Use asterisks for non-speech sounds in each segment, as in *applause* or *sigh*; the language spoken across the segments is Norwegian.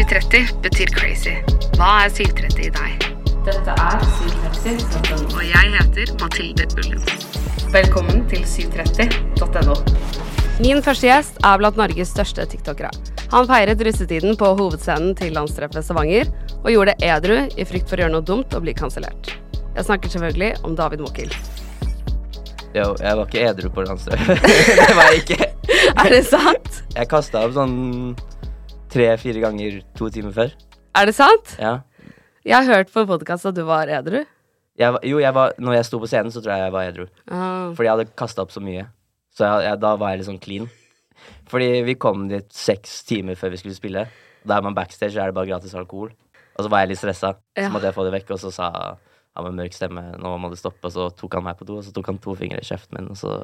730 betyr crazy. Hva er 730 i deg? Dette er 730.no. Og jeg heter Mathilde Ullen. Velkommen til 730.no. Min første gjest er blant Norges største tiktokere. Han feiret russetiden på hovedscenen til landstreffet Stavanger, og gjorde det edru i frykt for å gjøre noe dumt og bli kansellert. Jeg snakker selvfølgelig om David Mokil. Jo, jeg var ikke edru på landstreffet. *laughs* det var jeg ikke. *laughs* Er det sant? Jeg kasta opp sånn tre-fire ganger to timer før. Er det sant? Ja. Jeg har hørt på podkast at du var edru. Jeg, var- jo, jeg var, når jeg sto på scenen, så tror jeg jeg var edru. Ah. Fordi jeg hadde kasta opp så mye. Så jeg, jeg, da var jeg litt sånn clean. Fordi vi kom dit seks timer før vi skulle spille. Da er man backstage, så er det bare gratis alkohol. Og så var jeg litt stressa, Ja. så måtte jeg få det vekk. Og så sa han med mørk stemme nå må det stoppe, og så tok han meg på do, og så tok han to fingre i kjeften min, og så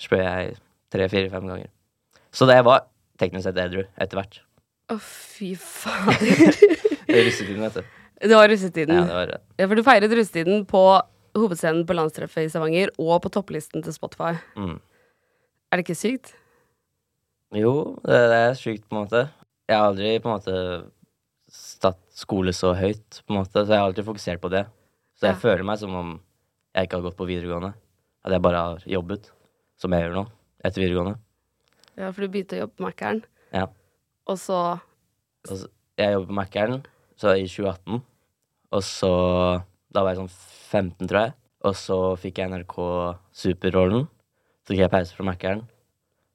spøy jeg tre, fire, fem ganger. Så det var teknisk sett edru etter hvert. Å, fy fader. *laughs* Det er russetiden, vet du. Det var russetiden. Ja, det var det. Ja, for du feiret russetiden på hovedscenen på landstreffet i Stavanger og på topplisten til Spotify. Mm. Er det ikke sykt? Jo, det, det er sykt, på en måte. Jeg har aldri på en måte satt skole så høyt, på en måte, så jeg har alltid fokusert på det. Så jeg Ja. føler meg som om jeg ikke har gått på videregående. At jeg bare har jobbet, som jeg gjør nå, etter videregående. Ja, for du begynte å jobbe på Mækkern. Og så jeg jobber på Mækkern så i 2018, og så Da var jeg sånn 15, tror jeg. Og så fikk jeg NRK Superrollen. Så fikk jeg pause fra Mækkern.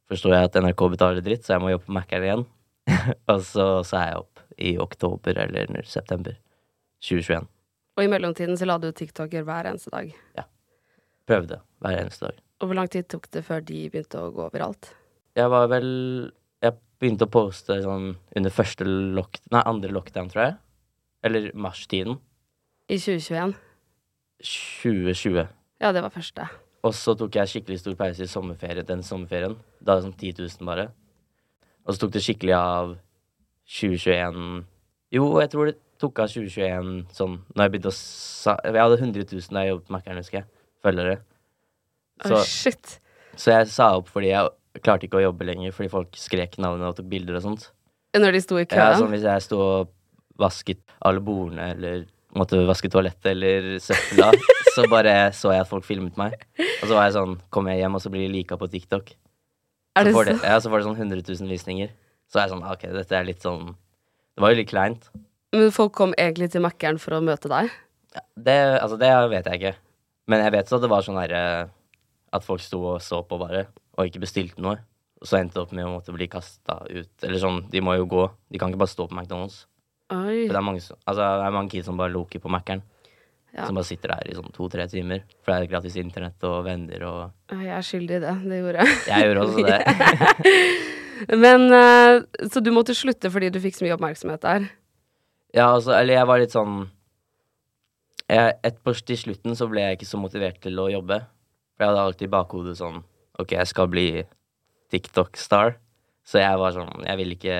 Forsto jeg at NRK betaler dritt, så jeg må jobbe på Mækkern igjen. *laughs* og så sa jeg opp i oktober eller september 2021. Og i mellomtiden så la du TikToker hver eneste dag. Ja. Prøvde hver eneste dag. Og hvor lang tid tok det før de begynte å gå overalt? Jeg var vel begynte å poste sånn under første lock... Nei, andre lockdown, tror jeg. Eller mars-tiden. I 2021. 2020. Ja, det var første. Og så tok jeg skikkelig stor pause i sommerferie, den sommerferien. Da var det sånn 10 000 bare. Og så tok det skikkelig av 2021 Jo, jeg tror det tok av 2021 sånn Når jeg begynte å sa Jeg hadde 100 000 da jeg jobbet på Mækkern, husker jeg. Følgere. Å, oh, shit. så jeg sa opp fordi jeg klarte ikke å jobbe lenger fordi folk skrek navnet og tok bilder og sånt. Når de sto i køen? Ja, sånn hvis jeg sto og vasket alle bordene eller måtte vaske toalettet eller søpla, *laughs* så bare så jeg at folk filmet meg. Og så var jeg sånn Kommer jeg hjem, og så blir de lika på TikTok. er Så det får det, så? ja, så får det sånn 100 000 visninger. Så er jeg sånn OK, dette er litt sånn Det var jo litt kleint. Men folk kom egentlig til Mækkern for å møte deg? Ja, Det, altså, det vet jeg ikke. Men jeg vet så at det var sånn herre At folk sto og så på bare, og ikke bestilte noe. Og så endte det opp med å måtte bli kasta ut. Eller sånn, de må jo gå. De kan ikke bare stå på McDonald's. Oi. For det er mange, altså, det er mange kids som bare loker på Mækkern. Ja. Som bare sitter der i sånn to-tre timer. For det er gratis internett og venner og Jeg er skyldig i det. Det gjorde jeg. Jeg gjorde også det. *laughs* Men eh, Så du måtte slutte fordi du fikk så mye oppmerksomhet der? Ja, altså, eller jeg var litt sånn jeg, et, på, Til slutten så ble jeg ikke så motivert til å jobbe. For jeg hadde alltid i bakhodet sånn OK, jeg skal bli TikTok-star. Så jeg var sånn Jeg vil ikke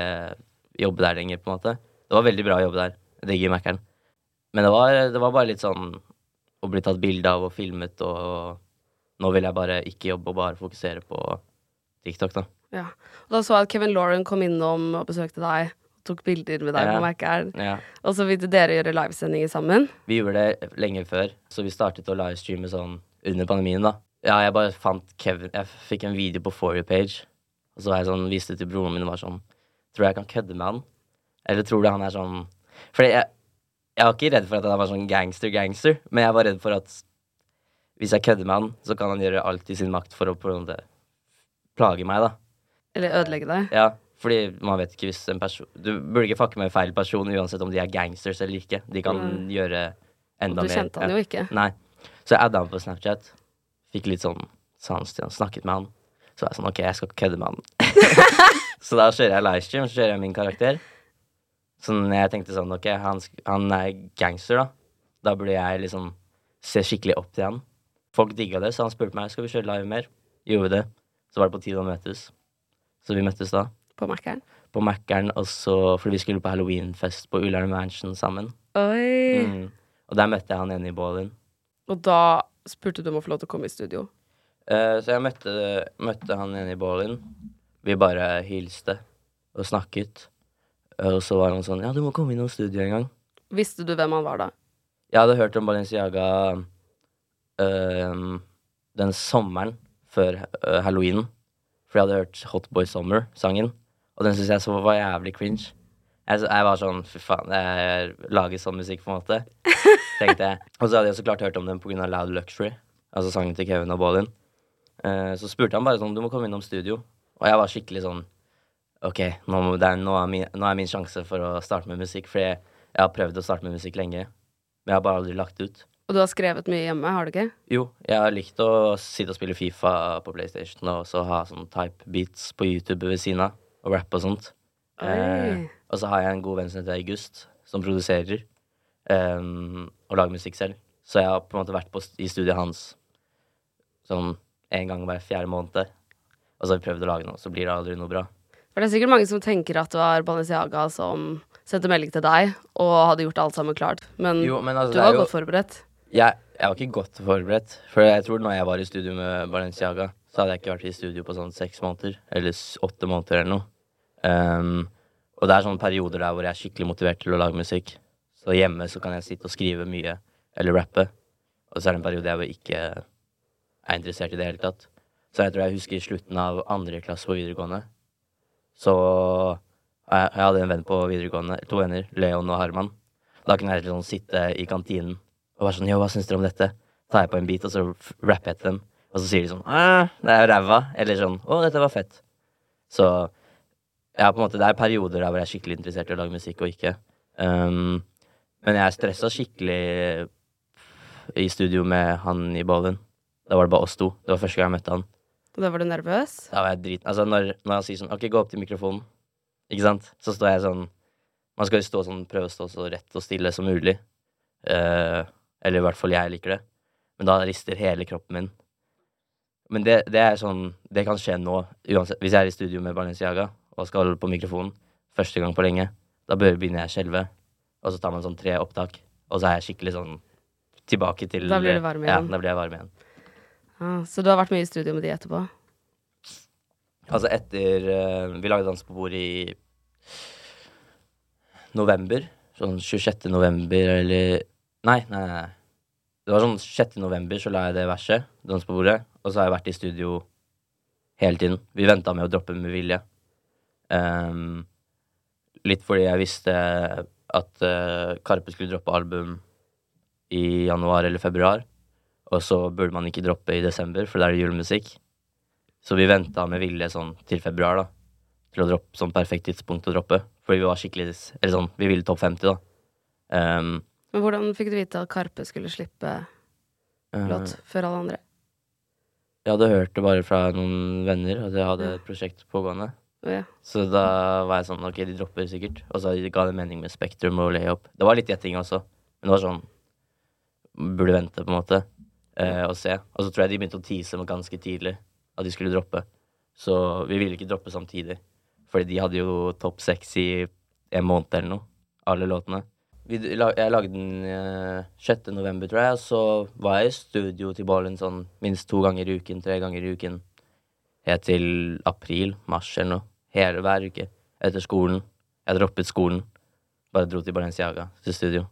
jobbe der lenger, på en måte. Det var veldig bra å jobbe der. Jeg digger Mækkern. Men det var, det var bare litt sånn å bli tatt bilde av og filmet, og nå vil jeg bare ikke jobbe og bare fokusere på TikTok, da. Ja. Og da så jeg at Kevin Lauren kom innom og besøkte deg. og Tok bilder med deg Ja. på Mækkern. Ja. Og så ville dere gjøre livesendinger sammen. Vi gjorde det lenge før, så vi startet å livestreame sånn under pandemien, da. Ja, jeg bare fant Kevin Jeg fikk en video på For you-page, og så var jeg sånn, viste det til broren min og var sånn Tror du jeg kan kødde med han? Eller tror du han er sånn Fordi jeg, jeg var ikke redd for at han var sånn gangster-gangster, men jeg var redd for at hvis jeg kødder med han, så kan han gjøre alt i sin makt for å plage meg, da. Eller ødelegge deg. Ja, fordi man vet ikke hvis en person Du burde ikke fucke med feil person uansett om de er gangsters eller ikke. De kan Mm. gjøre Og enda kjente mer. han jo ikke. Nei. Så jeg adda han på Snapchat. Fikk litt sånn sans til han. Snakket med han. Så var jeg sånn, OK, jeg skal ikke kødde med han. *laughs* så da kjører jeg livestream, så kjører jeg min karakter. Så jeg tenkte sånn, OK, han, han er gangster, da. Da burde jeg liksom se skikkelig opp til han. Folk digga det, så han spurte meg skal vi kjøre live mer. Gjorde det. Så var det på tide å møtes. Så vi møttes da På Mækkern. på Mækkern, fordi vi skulle på halloweenfest på Ullern Mansion sammen. Oi. Mm. Og der møtte jeg han ene i bålen. Og da spurte du om å få lov til å komme i studio. Eh, så jeg møtte, møtte han ene i Ballin. Vi bare hilste og snakket. Eh, og så var han sånn Ja, du må komme innom studio en gang. Visste du hvem han var da? Jeg hadde hørt om Balenciaga eh, den sommeren før eh, halloween. For jeg hadde hørt Hot Boy Summer-sangen, og den syntes jeg så var jævlig cringe. Jeg, jeg var sånn Fy faen, jeg lager sånn musikk, på en måte. *laughs* Tenkte jeg. Og så hadde jeg så klart hørt om den pga. Loud Luxury, altså sangen til Kevin og Ballin. Eh, så spurte han bare sånn Du må komme innom studio. Og jeg var skikkelig sånn OK, nå, det er, nå, er min, nå er min sjanse for å starte med musikk. Fordi jeg, jeg har prøvd å starte med musikk lenge, men jeg har bare aldri lagt ut. Og du har skrevet mye hjemme, har du ikke? Jo, jeg har likt å sitte og spille Fifa på PlayStation og så ha sånn type beats på YouTube ved siden av, og rappe og sånt. Eh, Oi. Og så har jeg en god venn som heter August, som produserer um, og lager musikk selv. Så jeg har på en måte vært på, i studiet hans sånn en gang hver fjerde måned. Og så har vi prøvd å lage noe, så blir det aldri noe bra. For det er sikkert mange som tenker at det var Balenciaga som sendte melding til deg og hadde gjort alt sammen klart. Men, Jo, men altså, du var jo- godt forberedt. Jeg, jeg var ikke godt forberedt. For jeg tror når jeg var i studio med Balenciaga, så hadde jeg ikke vært i studio på sånn seks måneder. Eller åtte måneder eller noe. Ehm, og det er sånne perioder der hvor jeg er skikkelig motivert til å lage musikk. Så hjemme så kan jeg sitte og skrive mye, eller rappe. Og så er det en periode jeg ikke er interessert i det hele tatt. Så jeg tror jeg husker i slutten av andre klasse på videregående. Så jeg, hadde en venn på videregående, to venner, Leon og Harman. Da kunne jeg liksom sitte i kantinen og være sånn Yo, hva syns dere om dette? Tar jeg på en beat, og så rapper jeg til dem. Og så sier de sånn Æh, det er ræva. Eller sånn Å, dette var fett. Så ja, på en måte, det er perioder der hvor jeg er skikkelig interessert i å lage musikk og ikke. Um, men jeg stressa skikkelig i studio med han i Bollen. Da var det bare oss to. Det var første gang jeg møtte han. Og da var du nervøs? Da var jeg drit... Altså, når, når han sier sånn OK, gå opp til mikrofonen, ikke sant, så står jeg sånn Man skal jo stå sånn, prøve å stå så rett og stille som mulig. Uh, eller i hvert fall jeg liker det. Men da rister hele kroppen min. Men det, det er sånn Det kan skje nå, uansett. Hvis jeg er i studio med Balenciaga og skal holde på mikrofonen første gang på lenge, da begynner jeg å skjelve. Og så tar man sånn tre opptak, og så er jeg skikkelig sånn tilbake til Da blir du varm igjen? Ja, da blir jeg varm igjen. Ah, så du har vært mye i studio med de etterpå? Altså etter eh, Vi lagde Dans på bordet i november. Sånn 26. november eller nei, nei. nei. Det var sånn 6. november så la jeg det verset, Dans på bordet, og så har jeg vært i studio hele tiden. Vi venta med å droppe med vilje. Ehm, litt fordi jeg visste at uh, Karpe skulle droppe album i januar eller februar. Og så burde man ikke droppe i desember, for da er det julemusikk. Så vi venta med vilje sånn til februar, da. Til å droppe sånn perfekt tidspunkt å droppe. Fordi vi var skikkelig Eller sånn, vi ville topp 50, da. Um, Men hvordan fikk du vite at Karpe skulle slippe eh, låt før alle andre? jeg hadde hørt det bare fra noen venner, at jeg hadde et prosjekt pågående. Ja. Så da var jeg sånn OK, de dropper sikkert. Og så ga det mening med Spektrum og Layup. Det var litt gjetting også, men det var sånn Burde vente, på en måte, eh, og se. Og så tror jeg de begynte å tease med ganske tidlig at de skulle droppe. Så vi ville ikke droppe samtidig. Fordi de hadde jo topp seks i en måned eller noe, alle låtene. vi, jeg lagde den eh, 6. november, tror jeg. Og så var jeg i studio til Ballin sånn minst to ganger i uken, tre ganger i uken. Helt til april, mars eller noe. Hele hver uke. Etter skolen. Jeg droppet skolen. Bare dro til Balenciaga, til studio.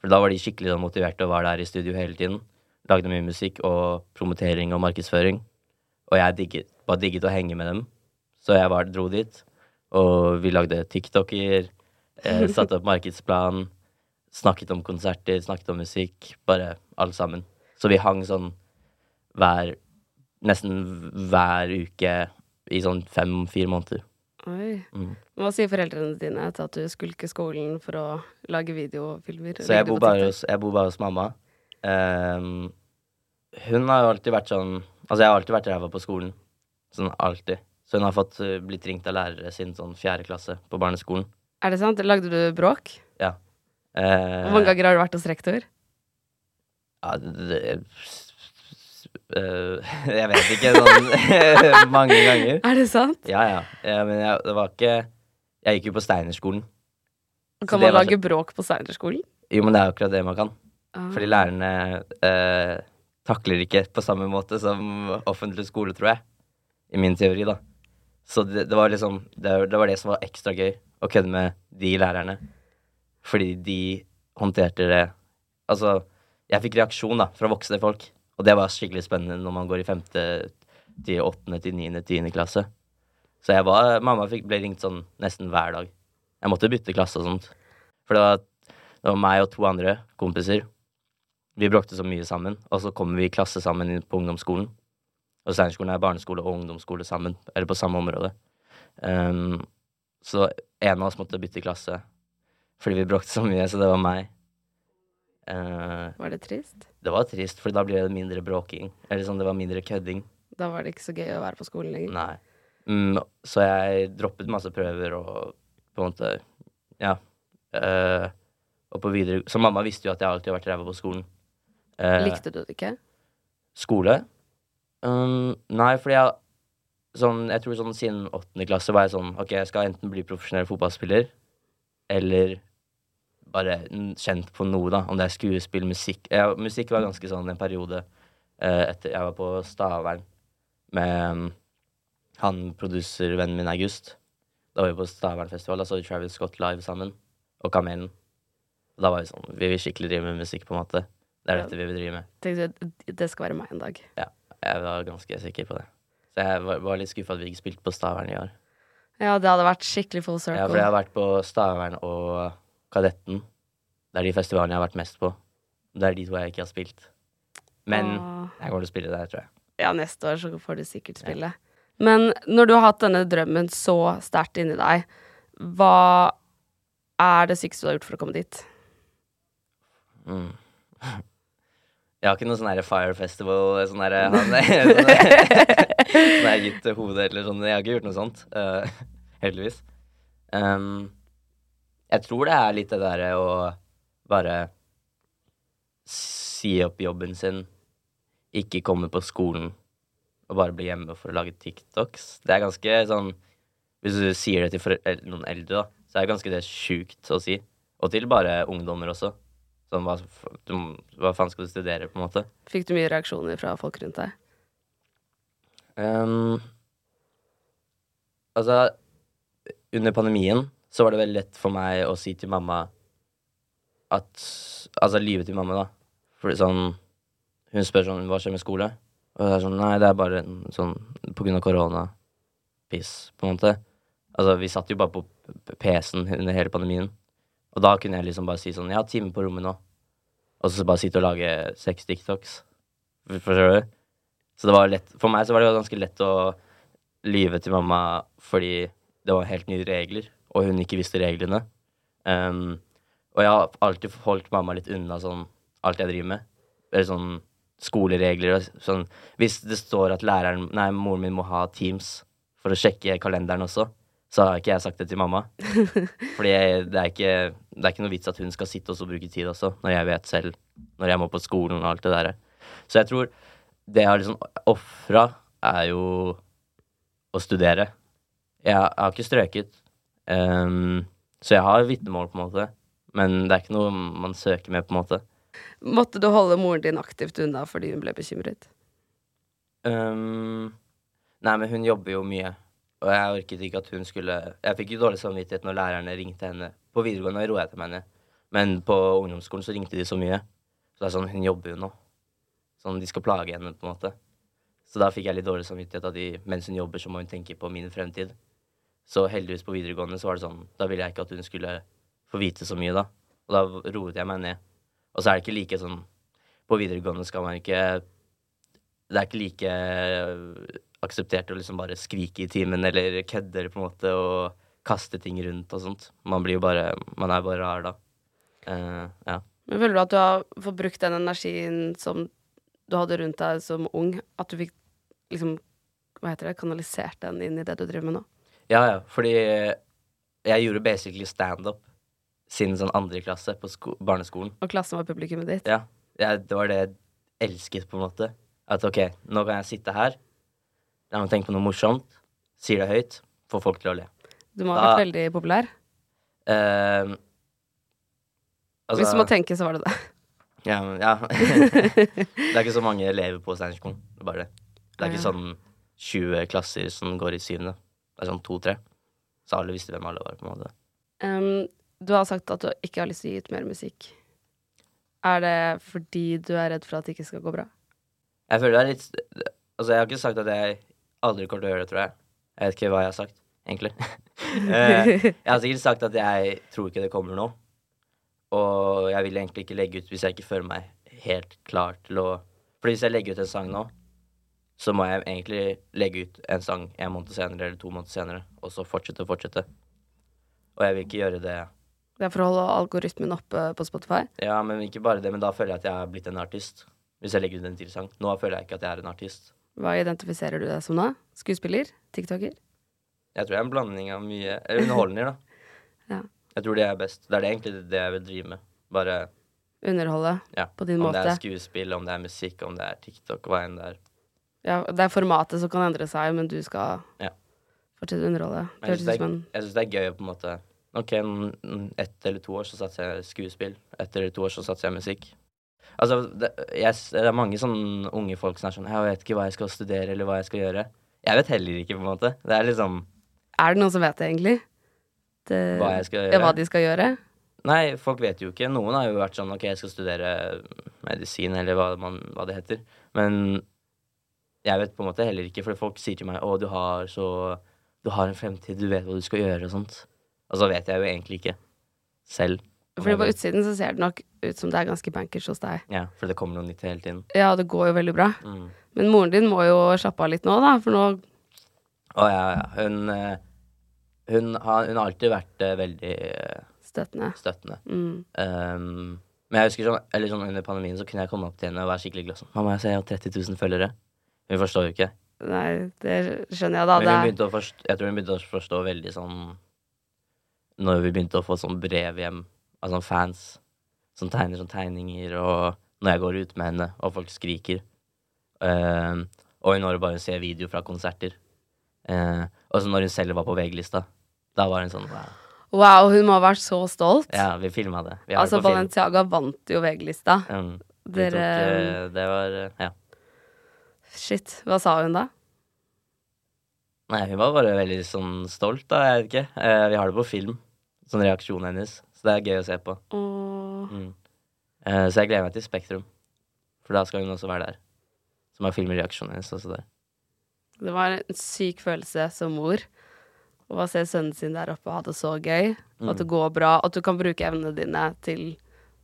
For da var de skikkelig sånn motiverte og var der i studio hele tiden. Lagde mye musikk og promotering og markedsføring. Og jeg digget, bare digget å henge med dem. Så jeg bare dro dit. Og vi lagde TikToker, eh, satte opp markedsplan, snakket om konserter, snakket om musikk. Bare alle sammen. Så vi hang sånn hver Nesten hver uke i sånn fem-fire måneder. Oi. Mm. Hva sier foreldrene dine til at du skulker skolen for å lage videofilmer? Så jeg bor, bare hos, jeg bor bare hos mamma. Um, hun har jo alltid vært sånn Altså, jeg har alltid vært ræva på skolen. Sånn alltid. Så hun har fått uh, blitt ringt av lærere siden sånn fjerde klasse på barneskolen. Er det sant? Lagde du bråk? Ja. Uh, Hvor mange ganger har du vært hos rektor? Ja, det, det, eh, *laughs* jeg vet ikke. Sånn *laughs* mange ganger. Er det sant? Ja, ja. ja men jeg, det var ikke Jeg gikk jo på Steinerskolen. Kan man lage lage bråk på Steinerskolen? Jo, men det er jo akkurat det man kan. Ah. Fordi lærerne eh, takler ikke på samme måte som offentlig skole, tror jeg. I min teori, da. Så det, det var liksom det, det var det som var ekstra gøy, å kødde med de lærerne. Fordi de håndterte det Altså, jeg fikk reaksjon da, fra voksne folk. Og det var skikkelig spennende når man går i femte til åttende til niende, tiende klasse. Så jeg var Mamma fikk, ble ringt sånn nesten hver dag. Jeg måtte bytte klasse og sånt. For det var, det var meg og to andre kompiser. Vi bråkte så mye sammen, og så kommer vi i klasse sammen på ungdomsskolen. Og Steinerskolen er barneskole og ungdomsskole sammen, eller på samme område. Um, så en av oss måtte bytte klasse fordi vi bråkte så mye, så det var meg. Eh, Var det trist? det var trist, for da ble det mindre bråking. Eller sånn, det var mindre kødding. Da var det ikke så gøy å være på skolen lenger. Nei. Mm, så jeg droppet masse prøver og på en måte Ja. Uh, og på videre Så mamma visste jo at jeg alltid har vært ræva på skolen. Uh, Likte du det ikke? Skole? Um, nei, fordi jeg sånn, Jeg tror sånn siden åttende klasse var jeg sånn OK, jeg skal enten bli profesjonell fotballspiller eller bare kjent på noe, da. Om det er skuespill, musikk jeg, Musikk var ganske sånn en periode eh, etter jeg var på Stavern med um, han produservennen min August. Da var vi på Stavernfestival, da så vi Travis Scott live sammen. Og Kamelen. Da var vi sånn Vi vil skikkelig drive med musikk, på en måte. Det er dette vi vil drive med. Tenkte du det skal være meg en dag? Ja. Jeg var ganske sikker på det. Så jeg var, var litt skuffa at vi ikke spilte på Stavern i år. Ja, det hadde vært skikkelig full circle. Ja, for jeg har vært på Stavern og Kadetten. Det er de festivalene jeg har vært mest på. Det er de to jeg ikke har spilt. Men jeg kommer til å spille der, tror jeg. Ja, neste år så får du sikkert spille. Men når du har hatt denne drømmen så sterkt inni deg, hva er det sykeste du har gjort for å komme dit? Mm. *laughs* Jeg har ikke noe sånn her Fire Festival sånn her *laughs* han- *laughs* Sånn her- sånn gitt hodet eller sånn. Jeg har ikke gjort noe sånt. Uh, heldigvis. Um, jeg tror det er litt det derre å bare si opp jobben sin, ikke komme på skolen og bare bli hjemme for å lage TikToks. Det er ganske sånn Hvis du sier det til noen eldre, da, så er det ganske det sjukt å si. Og til bare ungdommer også. Sånn, hva, du, hva faen skal du studere, på en måte? Fikk du mye reaksjoner fra folk rundt deg? Um, altså, under pandemien så var det veldig lett for meg å si til mamma at Altså lyve til mamma, da. Fordi sånn Hun spør sånn Hva skjer med skole? Og det er sånn Nei, det er bare sånn på grunn av korona. Piss, på en måte. Altså, vi satt jo bare på PC-en under hele pandemien. Og da kunne jeg liksom bare si sånn Jeg har time på rommet nå. Og så bare sitte og lage seks TikToks. Forstår du? Så det var lett For meg så var det ganske lett å lyve til mamma fordi det var helt nye regler, og hun ikke visste reglene. Um, og jeg har alltid holdt mamma litt unna sånn alt jeg driver med. Eller sånn skoleregler og sånn Hvis det står at læreren Nei, moren min må ha Teams for å sjekke kalenderen også, så har ikke jeg sagt det til mamma. *laughs* Fordi jeg, det, er ikke, det er ikke noe vits at hun skal sitte og bruke tid også, når jeg vet selv, når jeg må på skolen og alt det der. Så jeg tror det jeg har liksom ofra, er jo å studere. Jeg, jeg har ikke strøket, ehm, så jeg har vitnemål, på en måte. Men det er ikke noe man søker med, på en måte. Måtte du holde moren din aktivt unna fordi hun ble bekymret? Um, nei, men hun jobber jo mye. Og jeg orket ikke at hun skulle Jeg fikk jo dårlig samvittighet når lærerne ringte henne. På videregående roet jeg til henne, men på ungdomsskolen så ringte de så mye. Så det er sånn, hun jobber jo nå. Sånn, de skal plage henne, på en måte. Så da fikk jeg litt dårlig samvittighet av de, mens hun jobber, så må hun tenke på min fremtid. Så heldigvis på videregående så var det sånn Da ville jeg ikke at hun skulle få vite så mye, da. Og da roet jeg meg ned. Og så er det ikke like sånn På videregående skal man ikke Det er ikke like akseptert å liksom bare skrike i timen eller kødde på en måte og kaste ting rundt og sånt. Man blir jo bare Man er bare rar da. Uh, ja. Men føler du at du har fått brukt den energien som du hadde rundt deg som ung? At du fikk liksom Hva heter det? Kanalisert den inn i det du driver med nå? Ja, ja, fordi jeg gjorde basically standup siden sånn andre klasse på sko barneskolen. Og klassen var publikummet ditt? Ja. Jeg, det var det jeg elsket, på en måte. At OK, nå kan jeg sitte her, la meg tenke på noe morsomt, sier det høyt, får folk til å le. Du må ha vært veldig populær? Uh, altså- Hvis du må tenke, så var det det. *laughs* Ja, men, ja. *laughs* det er ikke så mange elever på Steinerskolen. Det er bare det. Det er ikke sånn 20 klasser som går i syvende. Det er sånn to-tre. Så alle visste hvem alle var, på en måte. Um, du har sagt at du ikke har lyst til å gi ut mer musikk. Er det fordi du er redd for at det ikke skal gå bra? Jeg føler det er litt Altså, jeg har ikke sagt at jeg aldri kommer til å gjøre det, tror jeg. Jeg vet ikke hva jeg har sagt, egentlig. *laughs* Eh, jeg har sikkert sagt at jeg tror ikke det kommer nå. Og jeg vil egentlig ikke legge ut hvis jeg ikke føler meg helt klar til å For hvis jeg legger ut en sang nå, så må jeg egentlig legge ut en sang en måned senere eller to måneder senere, og så fortsette og fortsette. Og jeg vil ikke gjøre det Det er for å holde algoritmen oppe på Spotify? Ja, men ikke bare det, men da føler jeg at jeg er blitt en artist. Hvis jeg legger ut en til sang. Nå føler jeg ikke at jeg er en artist. Hva identifiserer du deg som da? Skuespiller? TikToker? Jeg tror jeg er en blanding av mye Eller underholdninger, da. *laughs* Ja. Jeg tror det er best. Det er det egentlig det jeg vil drive med. Bare Underholde ja. på din om måte? det er skuespill, om det er musikk, om det er TikTok, hva enn det er. Ja, det er formatet som kan endre seg, men du skal Ja. fortsette å underholde. Det jeg syns det, er- er gøy på en måte OK, ett eller to år så satser jeg skuespill. Etter to år så satser jeg musikk. Altså, det, jeg, det er mange sånne unge folk som er sånn Jeg vet ikke hva jeg skal studere, eller hva jeg skal gjøre. Jeg vet heller ikke, på en måte. Det er liksom Er det noen som vet det, egentlig? Det, hva jeg skal gjøre. Ja, hva de skal gjøre? Nei, folk vet jo ikke. Noen har jo vært sånn OK, jeg skal studere medisin, eller hva, man, hva det heter. Men jeg vet på en måte heller ikke, for folk sier til meg å, du har så Du har en fremtid, du vet hva du skal gjøre, og sånt. Og så vet jeg jo egentlig ikke selv. For Fordi på utsiden så ser det nok ut som det er ganske bankers hos deg. Ja, for det kommer noe nytt hele tiden. Ja, det går jo veldig bra. Mm. Men moren din må jo slappe av litt nå, da, for nå Å ja, ja. Hun, eh, hun, har, hun har alltid vært eh, veldig eh, støttende. støttende. Mm. Um, men jeg husker sånn, eller sånn under pandemien så kunne jeg komme opp til henne og være skikkelig glad sånn Mamma, jeg ser jeg har 30 000 følgere. Hun forstår jo ikke. Nei, det skjønner jeg da. Men hun forstå, jeg tror hun begynte å forstå veldig sånn Når vi begynte å få sånn brev hjem av sånne fans som tegner sånne tegninger, og når jeg går ut med henne, og folk skriker. Uh, og når hun bare ser video fra konserter. Uh, og så når hun selv var på VG-lista, da var hun sånn wow. wow, hun må ha vært så stolt. Ja, vi filma det. Vi altså. Balenciaga vant jo VG-lista. Um, Dere tok, uh, Det var eh, Ja. Shit. Hva sa hun da? Nei, hun var bare veldig sånn stolt, da. Jeg vet ikke. Eh, vi har det på film. Sånn reaksjonen hennes. Så det er gøy å se på. Åh. Mm. Eh, så jeg gleder meg til Spektrum. For da skal hun også være der. Som har filmreaksjonen hennes også der. Det var en syk følelse som mor å bare se sønnen sin der oppe og ha det så gøy. Mm. At det går bra. At du kan bruke evnene dine til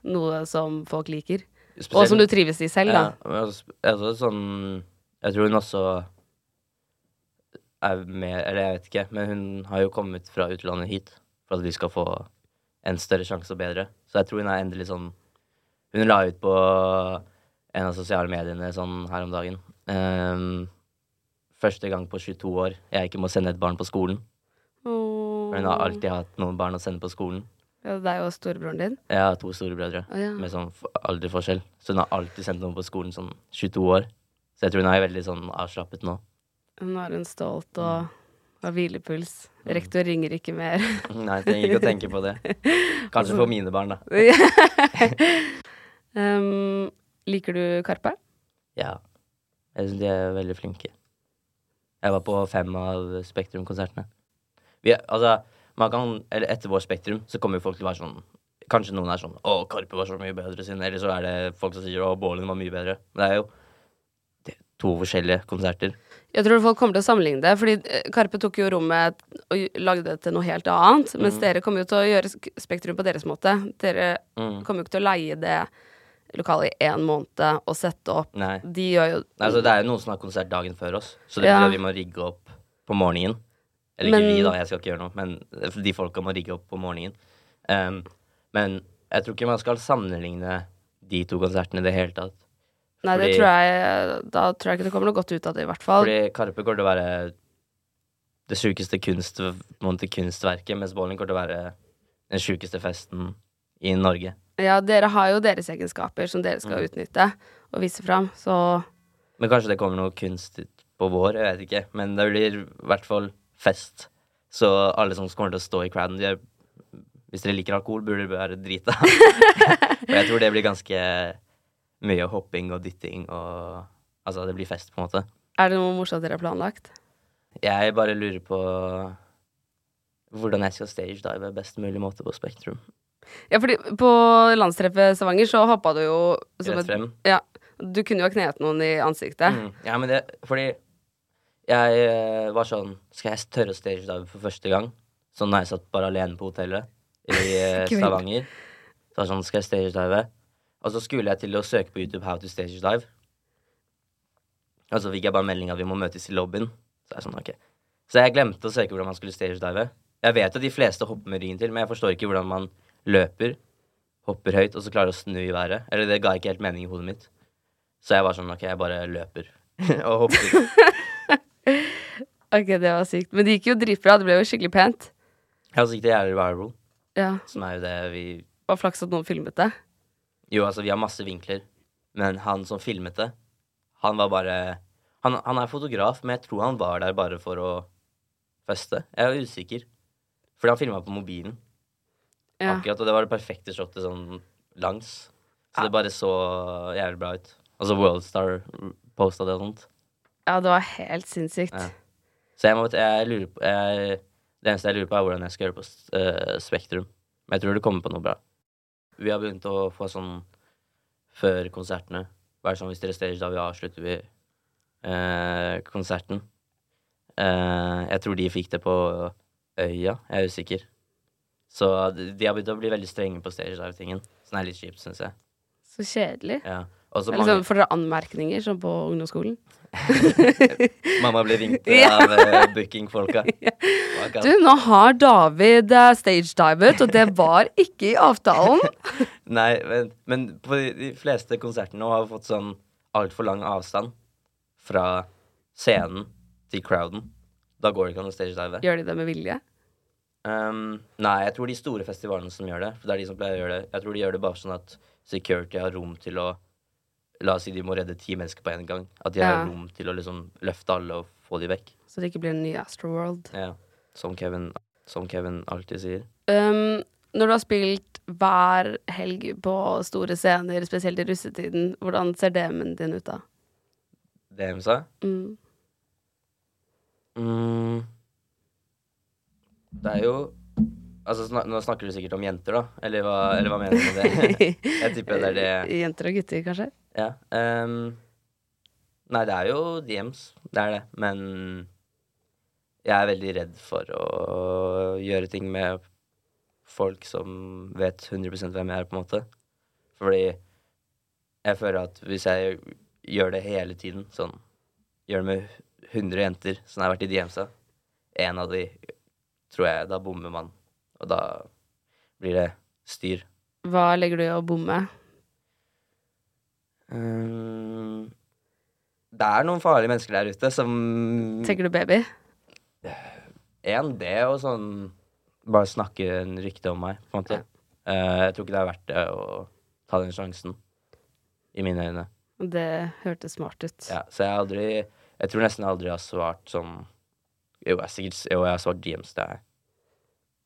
noe som folk liker. Spesielt- Og som du trives i selv, da. Ja, altså, altså sånn Jeg tror hun også er med Eller jeg vet ikke, men hun har jo kommet fra utlandet hit for at vi skal få en større sjanse og bedre. Så jeg tror hun er endelig sånn Hun la ut på en av sosiale mediene sånn her om dagen. Um, første gang på 22 år jeg ikke må sende et barn på skolen. For hun har alltid hatt noen barn å sende på skolen. Ja, er jo storebroren din. Jeg har to storebrødre oh, ja. med sånn alderforskjell. Så hun har alltid sendt noen på skolen sånn 22 år. Så jeg tror hun er veldig sånn avslappet nå. Nå er hun stolt og har hvilepuls. Rektor ringer ikke mer. *laughs* Nei, trenger ikke å tenke på det. *laughs* Kanskje for mine barn, da. *laughs* um, liker du Karpe? Ja. Jeg syns de er veldig flinke. Jeg var på fem av Spektrum-konsertene. Altså, man kan, eller etter vår Spektrum så kommer folk til å være sånn Kanskje noen er sånn 'Å, Karpe var så mye bedre sin', eller så er det folk som sier 'Å, Bålen var mye bedre'. Men det er jo to forskjellige konserter. Jeg tror folk kommer til å sammenligne det, fordi eh, Karpe tok jo rommet og lagde det til noe helt annet. Mens dere kommer jo til å gjøre Spektrum på deres måte. Dere Mm. kommer jo ikke til å leie det lokalet i én måned og sette opp. Nei. De gjør jo Nei, altså, det er jo noen som har konsert dagen før oss, så det Ja. betyr at vi må rigge opp på morgenen. Eller Men- ikke vi, da, jeg skal ikke gjøre noe, men de folka må rigge opp på morgenen. Um, men jeg tror ikke man skal sammenligne de to konsertene i det hele tatt. Nei, det tror jeg Da tror jeg ikke det kommer noe godt ut av det, i hvert fall. Fordi Karpe går til å være det sjukeste kunst, kunstverket, mens Bowling går til å være den sjukeste festen i Norge. Ja, dere har jo deres egenskaper som dere skal Mm. utnytte og vise fram, så Men kanskje det kommer noe kunst ut på vår, jeg vet ikke. Men det blir i hvert fall fest. Så alle som kommer til å stå i crowden, de er, hvis dere liker alkohol, burde dere være drita. Og *laughs* jeg tror det blir ganske mye hopping og dytting og Altså, det blir fest, på en måte. er det noe morsomt dere har planlagt? Jeg bare lurer på hvordan jeg skal stage dive best mulig måte på Spektrum. Ja, fordi på landstreffet Stavanger så hoppa du jo som Rett et. Ja. Du kunne jo ha knet noen i ansiktet. Mm. Ja, men det Fordi jeg eh, var sånn Skal jeg tørre å stage dive for første gang? Sånn da jeg satt bare alene på hotellet i eh. *laughs* Stavanger. Så var sånn Skal jeg stage dive? Og så skulle jeg til å søke på YouTube How to stage dive. Og så fikk jeg bare melding at vi må møtes i lobbyen. Så jeg sånn, okay. Så jeg glemte å søke hvordan man skulle stage dive. Jeg vet at de fleste hopper med ryggen til, men jeg forstår ikke hvordan man løper, hopper høyt, og så klarer å snu i været. Eller det ga ikke helt mening i hodet mitt. Så jeg var sånn, ok, jeg bare løper. *laughs* og hopper. *laughs* Ok, det var sykt. Men det gikk jo dritbra. Det ble jo skikkelig pent. Ja, så gikk det jævlig viral, Ja. som er jo det vi Var flaks at noen filmet det. Jo, altså, vi har masse vinkler, men han som filmet det, han var bare Han, han er fotograf, men jeg tror han var der bare for å feste. Jeg er usikker. Fordi han filma på mobilen, Ja. akkurat, og det var det perfekte shotet sånn langs. Så det bare så jævlig bra ut. Og så Worldstar posta det og sånt. ja, det var helt sinnssykt. Ja. Så jeg må, jeg lurer på jeg, Det eneste jeg lurer på, er hvordan jeg skal gjøre det på uh, Spektrum. Men jeg tror det kommer på noe bra. Vi har begynt å få sånn før konsertene. Være sånn hvis dere stage, da vi avslutter vi eh, konserten. Eh, jeg tror de fikk det på Øya, jeg er usikker. Så de de har begynt å bli veldig strenge på stage dive-tingen. Som er litt kjipt, syns jeg. Så kjedelig. Ja. Og så Eller mange sånn, Får dere anmerkninger som på ungdomsskolen? *laughs* Mamma ble ringt *laughs* av uh, bookingfolka. *laughs* Du, nå har David uh, stagedivet, og det var ikke i avtalen. Nei, men, men på de, de fleste konsertene nå har vi fått sånn altfor lang avstand fra scenen til crowden. Da går det ikke an å stagedive. Gjør de det med vilje? Um, nei, jeg tror de store festivalene som gjør det. For det er de som pleier å gjøre det. Jeg tror de gjør det bare sånn at security har rom til å La oss si de må redde ti mennesker på en gang. At de Ja. har rom til å liksom løfte alle og få de vekk. Så det ikke blir en ny Astroworld. Ja. Som Kevin, som Kevin alltid sier. Um, når du har spilt hver helg på store scener, spesielt i russetiden, hvordan ser DM-en din ut da? Det hun sa? Mm. Mm. Det er jo Altså, snak, nå snakker du sikkert om jenter, da? Eller hva, eller hva mener du med det? *laughs* Jeg tipper det er det Jenter og gutter, kanskje? Ja. Um, nei, det er jo DMs. Det er det. Men jeg er veldig redd for å gjøre ting med folk som vet 100 hvem jeg er, på en måte. Fordi jeg føler at hvis jeg gjør det hele tiden, sånn Gjør det med 100 jenter som har vært i DMs-a, en av de tror jeg Da bommer man. Og da blir det styr. Hva legger du i å bomme? Ehm, det er noen farlige mennesker der ute som Tenker du baby? En, det og sånn Bare snakke en rykte om meg, på en måte. Eh, jeg tror ikke det er verdt det å ta den sjansen. I mine øyne. Det hørtes smart ut. Ja, så jeg har aldri Jeg tror nesten jeg aldri har svart sånn Jo, jeg, er sikkert, jo, jeg har svart DMs til deg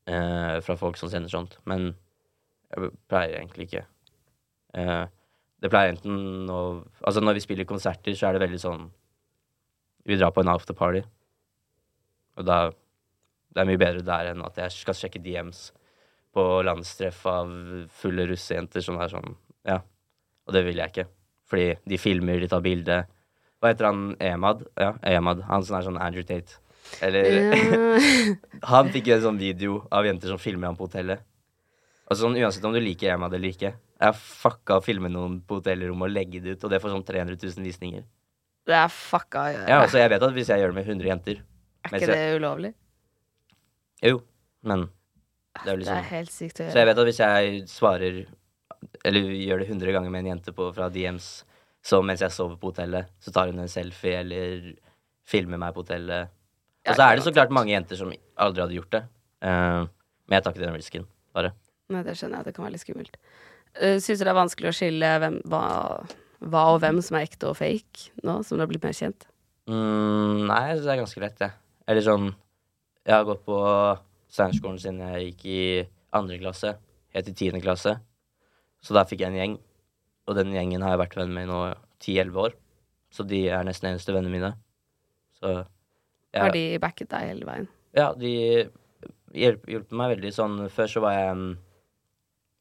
uh, fra folk som sender sånt, men jeg pleier egentlig ikke. Eh, det pleier enten å Altså, når vi spiller konserter, så er det veldig sånn Vi drar på en afterparty, og da Det er mye bedre der enn at jeg skal sjekke DMs på landstreff av fulle russejenter som er sånn Ja. Og det vil jeg ikke. Fordi de filmer, de tar bilde. Hva heter han? Emad? Ja, Emad. Han som er sånn Andrew Tate. Eller. *laughs* Han fikk en sånn video av jenter som filmer ham på hotellet. Altså sånn, Uansett om du liker Emad eller ikke. Jeg fucka å filme noen på hotellrommet og legge det ut, og det får sånn 300 000 visninger. Det er fucka å gjøre. Ja, altså jeg vet at hvis jeg gjør det med 100 jenter er ikke det ulovlig? Jo, men det er jo Det liksom er helt sykt å gjøre. Så jeg vet at hvis jeg svarer Eller gjør det 100 ganger med en jente på, fra DMs, så mens jeg sover på hotellet, så tar hun en selfie eller filmer meg på hotellet. Og så er det så klart mange jenter som aldri hadde gjort det. Uh, men jeg tar ikke den risken, bare. Nei, det skjønner jeg. Det kan være litt skummelt. Uh, Syns du det er vanskelig å skille hvem, hva, hva og hvem som er ekte og fake, nå som du har blitt mer kjent? Mm, nei, jeg syns det er ganske lett, jeg. Eller sånn Jeg har gått på Steinerskolen siden jeg gikk i andre klasse, helt til tiende klasse. Så der fikk jeg en gjeng. Og den gjengen har jeg vært venn med i nå ti-elleve år. Så de er nesten eneste vennene mine. Så jeg, Har de backet deg hele veien? Ja, de hjelp, hjelper meg veldig sånn Før så var jeg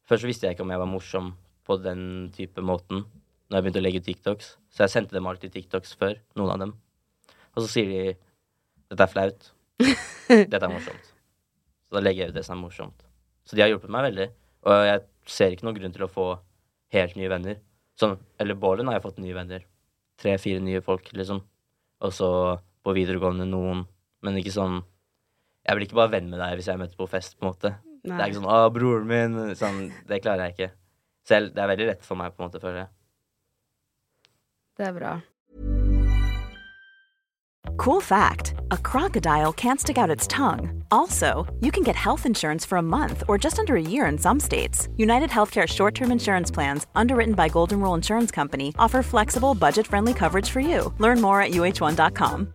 mm, Før så visste jeg ikke om jeg var morsom på den type måten når jeg begynte å legge ut TikToks. Så jeg sendte dem alltid TikToks før, noen av dem. Og så sier de 'Dette er flaut'. 'Dette er morsomt'. Så da legger jeg ut det som er morsomt. Så de har hjulpet meg veldig. Og jeg ser ikke noen grunn til å få helt nye venner. Sånn, eller Bålen har jeg fått nye venner. Tre-fire nye folk, liksom. Og så på videregående noen. Men ikke sånn Jeg blir ikke bare venn med deg hvis jeg møter på fest, på en måte. Det er ikke sånn 'Å, broren min'. Sånn, det klarer jeg ikke. Selv, det er veldig lett for meg, på en måte, føler jeg. Det er bra. Cool fact a crocodile can't stick out its tongue. Also, you can get health insurance for a month or just under a year in some states. United Healthcare short term insurance plans, underwritten by Golden Rule Insurance Company, offer flexible, budget friendly coverage for you. Learn more at uh1.com.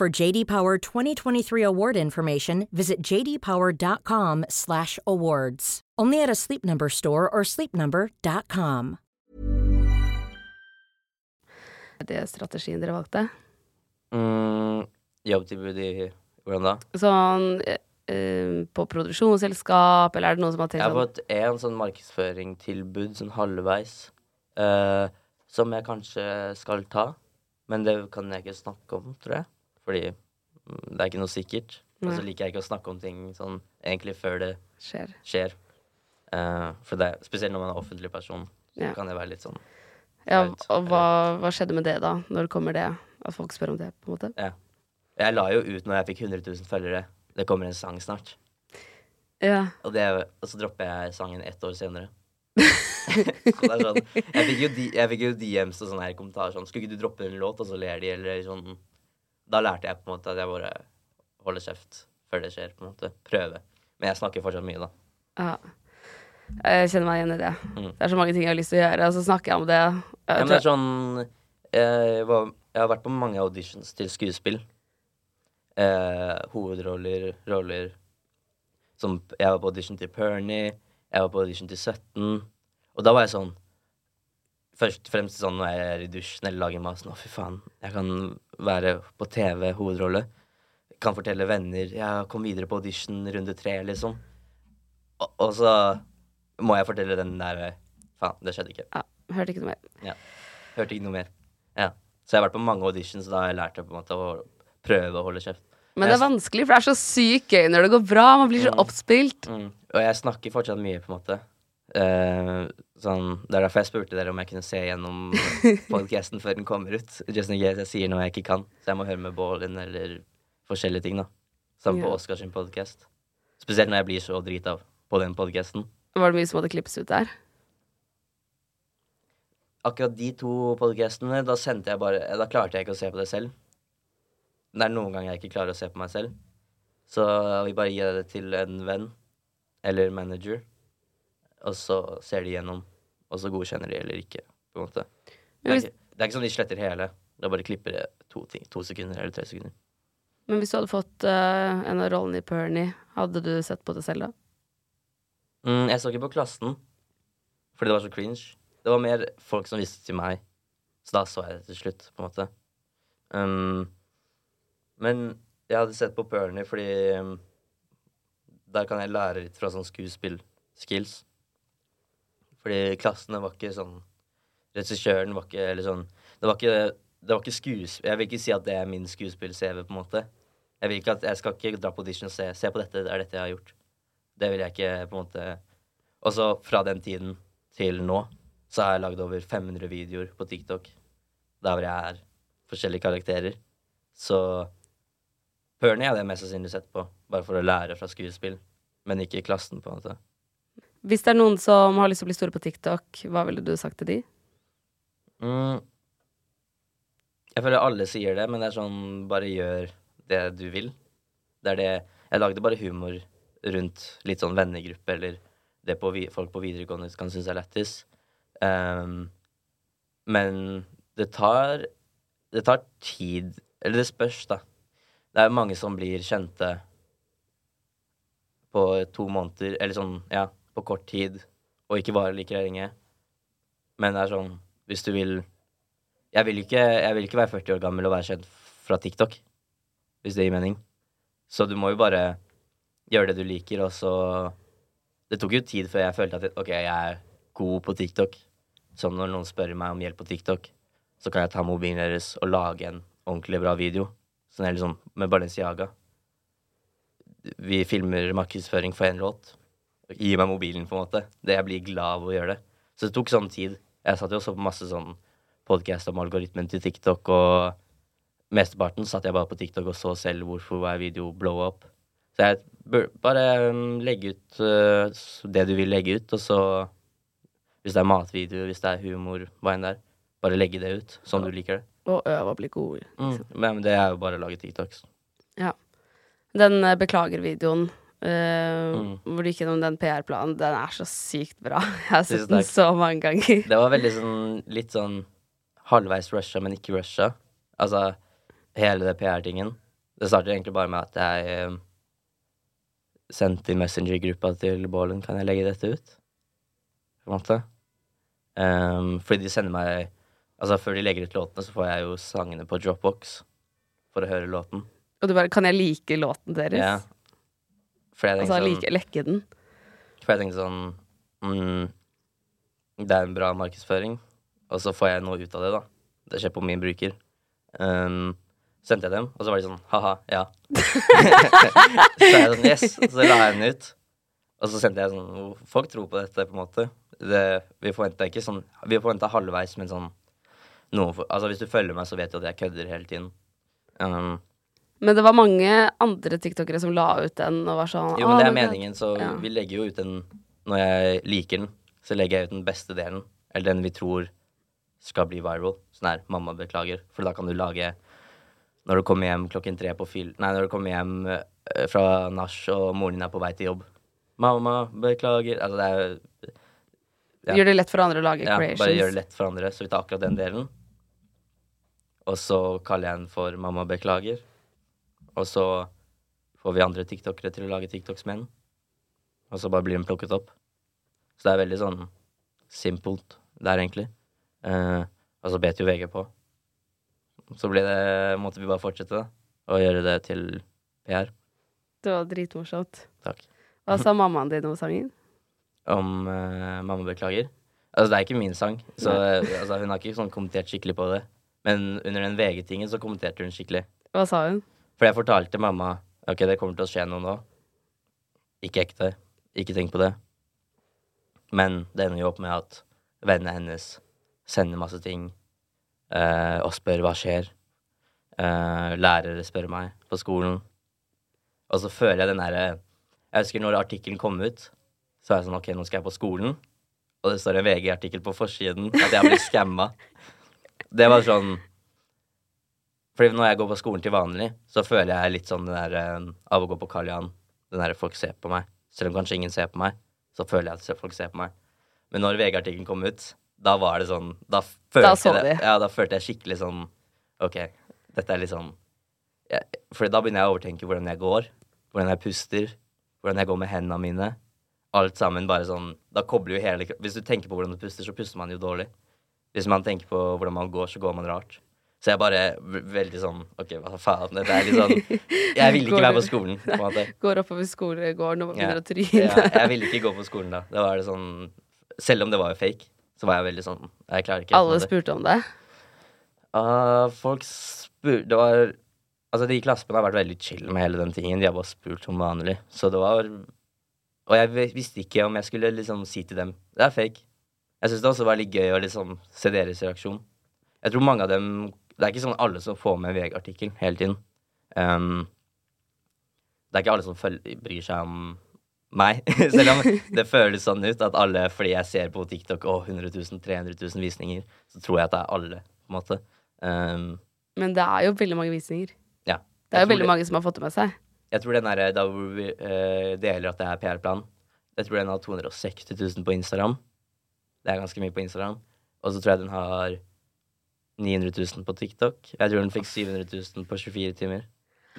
For JD Power 2023 award information, visit jdpower.com/awards. Only at a Sleep Number store or sleepnumber.com. Er det strategien dere valgte? Mm, jobbtilbud i Hvordan da? Sånn eh, eh, på produksjonsselskap, eller er det noen som har tenkt Jeg har fått én sånn markedsføringstilbud sånn halvveis, eh, som jeg kanskje skal ta. Men det kan jeg ikke snakke om, tror jeg. Fordi mm, det er ikke noe sikkert. Og så liker jeg ikke å snakke om ting sånn egentlig før det skjer? skjer. Uh, for det, spesielt når man er offentlig person, så Ja. kan det være litt sånn Ja, og hva, hva skjedde med det, da? Når det kommer det? At folk spør om det, på en måte? Ja. Jeg la jo ut når jeg fikk 100 000 følgere. Det kommer en sang snart. Ja. Og, det, og så dropper jeg sangen ett år senere. *laughs* er sånn Jeg fikk jo, jeg fikk jo DMs og sånne her kommentarer sånn Skulle ikke du droppe en låt, og så ler de, eller sånn Da lærte jeg på en måte at jeg bare holder kjeft før det skjer, på en måte. Prøve. Men jeg snakker fortsatt mye, da. ja. Jeg kjenner meg igjen i det. Mm. Det er så mange ting jeg har lyst til å gjøre, og så snakker jeg om det. Jeg Ja, men det er sånn jeg, var, jeg har vært på mange auditions til skuespill. Eh, hovedroller, roller som Jeg var på audition til Pernie, jeg var på audition til 17. Og da var jeg sånn Først og fremst sånn når jeg er i dusjen eller lager mat sånn Å, fy faen, jeg kan være på TV, hovedrolle. kan fortelle venner Jeg kom videre på audition runde tre, liksom. Og, og så må jeg fortelle den der Faen, det skjedde ikke. Ja, hørte ikke noe mer. Ja. Hørte ikke noe mer. Ja. Så jeg har vært på mange auditions, og da har jeg lært på en måte å prøve å holde kjeft. Men det er vanskelig, for det er så sykt gøy når det går bra. Man blir så oppspilt. Mm. Og jeg snakker fortsatt mye, på en måte. Eh, sånn, det er derfor jeg spurte dere om jeg kunne se gjennom *laughs* podcasten før den kommer ut. Just in case jeg sier noe jeg ikke kan. Så jeg må høre med Ballin eller forskjellige ting, da. Som på Oscar Oscars sin podcast. Spesielt når jeg blir så drita på den podcasten. Var det mye som måtte klippes ut der? Akkurat de to podcastene, da sendte jeg bare Da klarte jeg ikke å se på det selv. Det er noen ganger jeg ikke klarer å se på meg selv. Så jeg vil bare gi det til en venn eller manager, og så ser de gjennom, og så godkjenner de eller ikke, på en måte. Det er ikke, det er ikke sånn de sletter hele. Da bare klipper det to, ting, to sekunder eller tre sekunder. men hvis du hadde fått uh, en av rollene i Pernie, hadde du sett på det selv da? Mm, jeg så ikke på klassen, fordi det var så cringe. Det var mer folk som visste til meg, så da så jeg det til slutt, på en måte. Um, men jeg hadde sett på Pernie fordi um, der kan jeg lære litt fra sånn skuespillskills. Fordi klassene var ikke sånn Regissøren var ikke Eller sånn Det var ikke, det var ikke skuespill Jeg vil ikke si at det er min skuespill-CV, på en måte. Jeg vil ikke at Jeg skal ikke dra på audition og se Se på dette, det er dette jeg har gjort. Det vil jeg ikke på en måte Og så fra den tiden til nå så har jeg lagd over 500 videoer på TikTok der hvor jeg er forskjellige karakterer. Så Pernie hadde jeg mest sannsynlig sett på, bare for å lære fra skuespill. Men ikke i klassen, på en måte. Hvis det er noen som har lyst til å bli store på TikTok, hva ville du sagt til de? Mm. Jeg føler alle sier det, men det er sånn bare gjør det du vil. Det er det Jeg lagde bare humor rundt litt sånn vennegruppe, eller det på, folk på videregående kan synes er lættis. Um, men det tar Det tar tid Eller det spørs, da. Det er mange som blir kjente på to måneder, eller sånn, ja, på kort tid, og ikke varer like lenge. Men det er sånn, hvis du vil Jeg vil ikke, jeg vil ikke være 40 år gammel og være kjent fra TikTok, hvis det gir mening. Så du må jo bare gjøre det du liker, og så Det tok jo tid før jeg følte at OK, jeg er god på TikTok. Som når noen spør meg om hjelp på TikTok, så kan jeg ta mobilen deres og lage en ordentlig bra video. Sånn helt sånn med Balenciaga. Vi filmer markedsføring for én låt. Gi meg mobilen, på en måte. Det jeg blir glad av å gjøre det. Så det tok sånn tid. Jeg satt jo også på masse sånn podkast om algoritmen til TikTok, og mesteparten satt jeg bare på TikTok og så selv hvorfor hver video blow up. Så jeg bør bare um, legge ut uh, det du vil legge ut, og så Hvis det er matvideo, hvis det er humor, hva enn det er, bare legge det ut sånn du liker det. Og øve og bli god. Mm. Men det er jo bare å lage TikToks. Ja. Den eh, beklager-videoen eh, Mm. hvor du gikk gjennom den PR-planen, den er så sykt bra. *laughs* Jeg har sett den så mange ganger. Det var veldig sånn litt sånn halvveis rusha, men ikke rusha. Altså hele det PR-tingen. Det startet egentlig bare med at jeg uh, sendte i Messenger-gruppa til Bålen Kan jeg legge dette ut? På en måte. Um, fordi de sender meg Altså Før de legger ut låtene, så får jeg jo sangene på Dropbox for å høre låten. Og du bare Kan jeg like låten deres? Ja. Altså sånn, like, lekke den? for jeg tenkte sånn mm, Det er en bra markedsføring, og så får jeg noe ut av det, da. Det skjer på min bruker. Um, sendte jeg dem, og så var de sånn ha-ha, ja. *laughs* så jeg sånn yes, så la jeg den ut. Og så sendte jeg sånn Folk tror på dette, på en måte. Det, vi forventa ikke sånn Vi forventa halvveis, men sånn noen for, Altså, hvis du følger meg, så vet du at jeg kødder hele tiden. Um, Men det var mange andre tiktokere som la ut den og var sånn Jo, men det er meningen, så Ja. vi legger jo ut den Når jeg liker den, så legger jeg ut den beste delen. Eller den vi tror skal bli viral. Sånn her, mamma beklager. For da kan du lage Når du kommer hjem klokken tre på fyll... Nei, når du kommer hjem eh, fra nach, og moren din er på vei til jobb. Mamma, beklager. Altså, det er ja. Gjør det lett for andre å lage ja, creations. Bare gjør det lett for andre. Så vi tar akkurat den delen. Og så kaller jeg den for Mamma beklager. Og så får vi andre tiktokere til å lage tiktoks med den. Og så bare blir den plukket opp. Så det er veldig sånn simpelt der, egentlig. Eh, og så bet jo VG på. Så ble det, måtte vi bare fortsette, da. Og gjøre det til PR. Det var dritmorsomt. Takk. Hva sa mammaen din om sangen? Om eh, Mamma beklager. Altså, det er ikke min sang, så eh, altså, hun har ikke sånn kommentert skikkelig på det. Men under den VG-tingen så kommenterte hun skikkelig. Hva sa hun? For jeg fortalte mamma Ok, det kommer til å skje noe nå. Ikke ekte. Ikke tenk på det. Men det ender jo opp med at vennene hennes sender masse ting eh, og spør hva skjer. Eh, lærere spør meg på skolen. Og så føler jeg den derre Jeg husker når artikkelen kom ut, så var jeg sånn OK, nå skal jeg på skolen. Og det står en VG-artikkel på forsiden at jeg har blitt *laughs* skamma. Det var sånn fordi når jeg går på skolen til vanlig, så føler jeg litt sånn den der eh, av å gå på Karl Johan. Den der folk ser på meg. Selv om kanskje ingen ser på meg, så føler jeg at folk ser på meg. Men når VG-artikkelen kom ut, da var det sånn Da følte, så jeg, det. ja, da følte jeg skikkelig sånn OK, dette er litt sånn ja, For da begynner jeg å overtenke hvordan jeg går, hvordan jeg puster, hvordan jeg går med hendene mine. Alt sammen bare sånn Da kobler jo hele Hvis du tenker på hvordan du puster, så puster man jo dårlig. Hvis man tenker på hvordan man går, så går man rart. Så jeg bare veldig sånn OK, hva faen? Det er litt sånn Jeg ville ikke være på skolen, på en måte. Går oppover skolegården og begynner å tryne. Ja, jeg ville ikke gå på skolen da. Det var det sånn Selv om det var fake, så var jeg veldig sånn Jeg klarer ikke. Alle spurte om det. Uh, folk spurte Det var Altså, de i klassen har vært veldig chill med hele den tingen. De har bare spurt som vanlig. Så det var Og jeg visste ikke om jeg skulle liksom si til dem Det er fake. Jeg syns det også var litt gøy å liksom se deres reaksjon. Jeg tror mange av dem Det er ikke sånn alle som får med VG-artikkel hele tiden. Um, det er ikke alle som følger, bryr seg om meg. *laughs* Selv om det føles sånn ut at alle Fordi jeg ser på TikTok og 100 000, 300 000 visninger, så tror jeg at det er alle, på en måte. Um, Men det er jo veldig mange visninger. ja. Det er jo veldig veldig mange som har fått det med seg. Jeg tror den der, da hvor vi uh, deler at det er PR-plan, jeg tror den har 260 000 på Instagram. Det er ganske mye på Instagram. Og så tror jeg den har 900 000 på TikTok. Jeg tror den fikk 700 000 på 24 timer.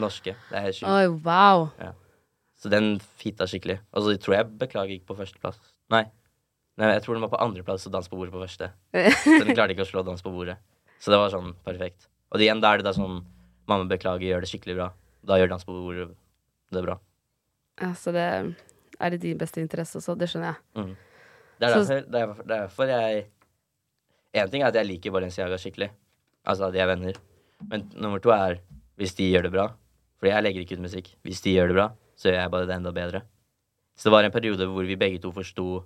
Norske. Det er sjukt. Oi, wow. Så den fita skikkelig. Og så tror jeg Beklager gikk på førsteplass. Nei. Nei, jeg tror den var på andreplass og Dans på bordet på første. *laughs* Så den klarte ikke å slå Dans på bordet. Så det var sånn perfekt. Og igjen, da er det da sånn Mamma beklager, gjør det skikkelig bra. Da gjør Dans på bordet det bra. Ja, så det er i din beste interesse også, det skjønner jeg. Det er Så- derfor, er, det er derfor jeg En ting er at jeg liker Balenciaga skikkelig. Altså at de er venner. Men nummer to er hvis de gjør det bra. Fordi jeg legger ikke ut musikk. Hvis de gjør det bra, så gjør jeg bare det enda bedre. Så det var en periode hvor vi begge to forsto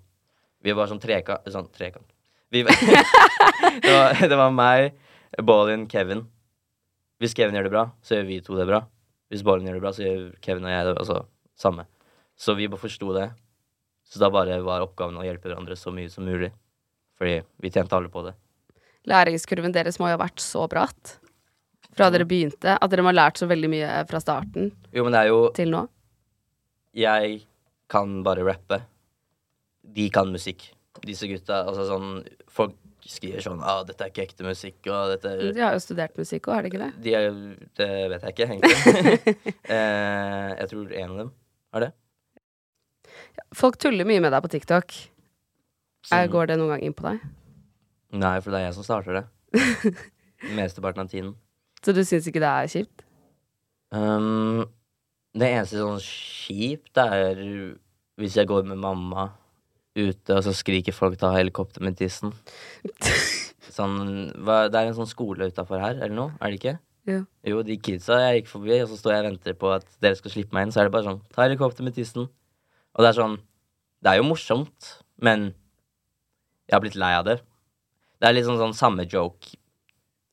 Vi var sånn trekant Sånn trekant. Vi, *laughs* det, var, det var meg, Ballin, Kevin. Hvis Kevin gjør det bra, så gjør vi to det bra. Hvis Ballin gjør det bra, så gjør Kevin og jeg det altså, samme. Så vi bare forsto det. Så da bare var oppgaven å hjelpe hverandre så mye som mulig. Fordi vi tjente alle på det. Læringskurven deres må jo ha vært så bratt fra dere begynte, at dere må ha lært så veldig mye fra starten Jo, men det er jo til nå. Jeg kan bare rappe. De kan musikk. Disse gutta. Altså sånn Folk skriver sånn ah, 'Dette er ikke ekte musikk', og dette er De har jo studert musikk òg, har de ikke det? de er, Det vet jeg ikke, egentlig. *laughs* eh, jeg tror en av dem har det. Folk tuller mye med deg på TikTok. Så- Er, går det noen gang inn på deg? Nei, for det er jeg som starter det. *laughs* Mesteparten av tiden. Så du syns ikke det er kjipt? Um, det eneste sånn kjipt er hvis jeg går med mamma ute, og så skriker folk 'ta helikopter med tissen'. *laughs* Sånn, hva, det er en sånn skole utafor her, eller noe? Er det ikke? Jo. Jo, de kidsa jeg gikk forbi, og så står jeg og venter på at dere skal slippe meg inn, så er det bare sånn 'ta helikopter med tissen'. Og det er sånn Det er jo morsomt, men jeg har blitt lei av det. Det er litt sånn, sånn samme joke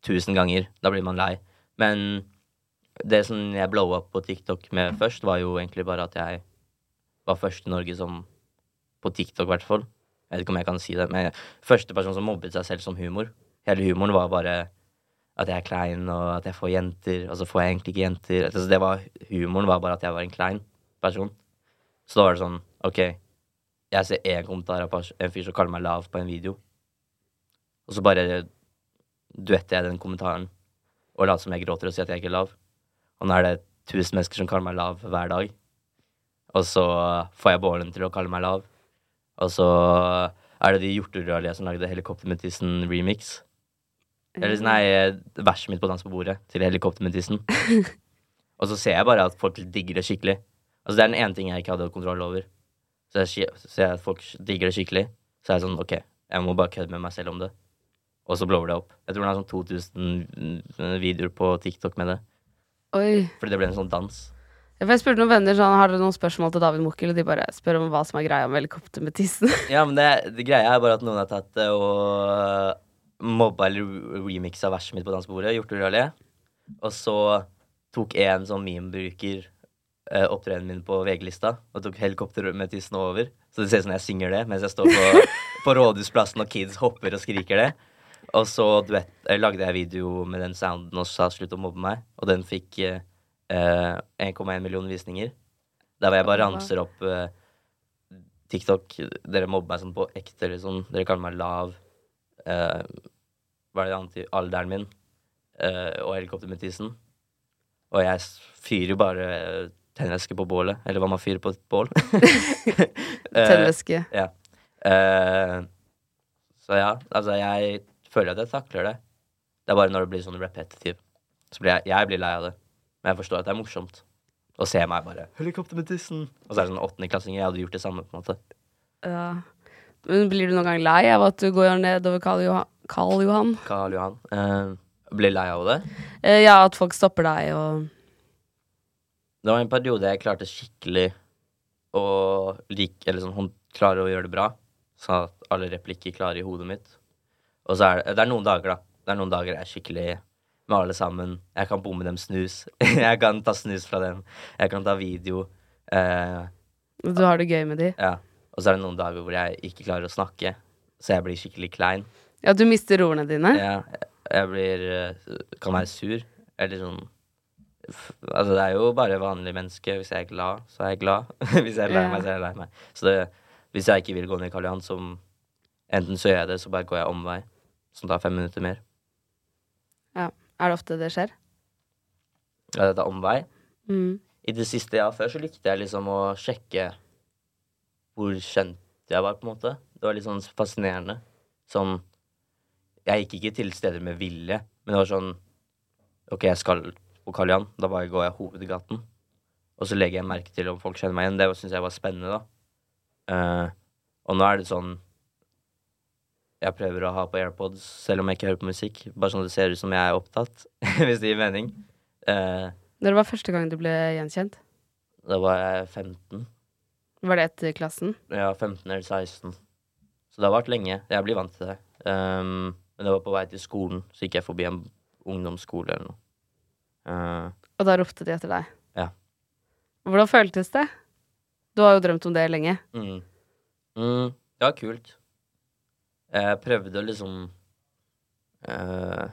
tusen ganger. Da blir man lei. Men det som jeg blowa opp på TikTok med først, var jo egentlig bare at jeg var først i Norge som På TikTok, i hvert fall. Jeg vet ikke om jeg kan si det, men første person som mobbet seg selv som humor. Hele humoren var bare at jeg er klein, og at jeg får jenter, og så får jeg egentlig ikke jenter. Altså, var, humoren var bare at jeg var en klein person. Så da var det sånn, OK, jeg ser én kommentar av en fyr som kaller meg lav på en video, og så bare duetter jeg den kommentaren og later som jeg gråter og sier at jeg ikke er lav. Og nå er det tusen mennesker som kaller meg lav hver dag. Og så får jeg Bålen til å kalle meg lav. Og så er det de hjorterørlige som lagde Helikoptermetissen-remix. Eller nei, verset mitt på Dans på bordet til Helikoptermetissen. *laughs* Og så ser jeg bare at folk digger det skikkelig. Altså Det er den ene ting jeg ikke hadde kontroll over. Så jeg ser at folk digger det skikkelig, så er jeg sånn OK, jeg må bare kødde med meg selv om det. Og så blower det opp. Jeg tror det er sånn 2000 videoer på TikTok med det. Oi. Fordi det ble en sånn dans. Ja, Jeg spurte noen venner sånn, har dere noen spørsmål til David Mokkel, og de bare spør om hva som er greia med helikopter med tissen. *laughs* Ja, men det, det greia er bare at noen har tatt det og mobba eller remixa verset mitt på dansbordet, gjort det ulovlig. Og så tok en sånn meme-bruker eh, opptredenen min på VG-lista og tok helikopter med tissen over. Så det ser ut som jeg synger det mens jeg står på, *laughs* på Rådhusplassen og kids hopper og skriker det. Og så duett, eh, lagde jeg video med den sounden og sa slutt å mobbe meg. Og den fikk eh, eh, 1,1 million visninger. Der hvor jeg bare ramser opp eh, TikTok, dere mobber meg sånn på ekte, liksom. Dere kaller meg lav. Eh, hva er det annet i alderen min? Eh, og helikopter med tissen. Og jeg fyrer jo bare eh, tennvæske på bålet. Eller hva man fyrer på et bål. *laughs* tennvæske. Uh, ja. Uh, så ja, altså jeg føler at jeg takler det. Det er bare når det blir sånn repetitive. Så blir jeg, jeg blir lei av det. Men jeg forstår at det er morsomt. Å se meg bare Helikopter med tissen. Og så er det sånn åttendeklassinger. Jeg hadde gjort det samme, på en måte. Ja. Men blir du noen gang lei av at du går nedover Karl Johan? Karl Johan? Karl Johan. Uh, blir lei av det. Eh, ja, at folk stopper deg og Det var en periode jeg klarte skikkelig å like Eller sånn hun klarer å gjøre det bra. Sånn at alle replikker klarer i hodet mitt. Og så er det Det er noen dager, da. Det er noen dager jeg er skikkelig med alle sammen. Jeg kan bomme dem snus. *laughs* jeg kan ta snus fra dem. Jeg kan ta video. Eh, du har det gøy med de. ja. Og så er det noen dager hvor jeg ikke klarer å snakke, så jeg blir skikkelig klein. Ja, du mister ordene dine. Ja, jeg blir eh, Kan være sur. Eller sånn Altså, det er jo bare vanlig menneske. Hvis jeg er glad, så er jeg glad. *laughs* hvis jeg er lei meg, så er jeg lei meg. Så det, hvis jeg ikke vil gå ned Karl Johan, så enten så gjør jeg det, så bare går jeg omvei. Som tar fem minutter mer. Ja. Er det ofte det skjer? Ja, det tar omvei. Mm. I det siste, ja. Før så likte jeg liksom å sjekke hvor kjent jeg var, på en måte. Det var litt sånn fascinerende. Sånn Jeg gikk ikke til steder med vilje, men det var sånn OK, jeg skal på Karl Johan. Da bare går jeg hovedgaten. Og så legger jeg merke til om folk kjenner meg igjen. Det syns jeg var spennende, da. Uh, og nå er det sånn Jeg prøver å ha på AirPods selv om jeg ikke hører på musikk. Bare sånn det ser ut som jeg er opptatt, *laughs* hvis det gir mening. Uh, Når var første gang du ble gjenkjent? da var jeg 15. Var det etter klassen? Ja, 15 eller 16. Så det har vært lenge. Jeg blir vant til det. Um, men det var på vei til skolen, så gikk jeg forbi en ungdomsskole eller noe. Uh, Og da ropte de etter deg? Ja. Hvordan føltes det? Du har jo drømt om det lenge. mm. Mm, det var kult. Jeg prøvde å liksom uh,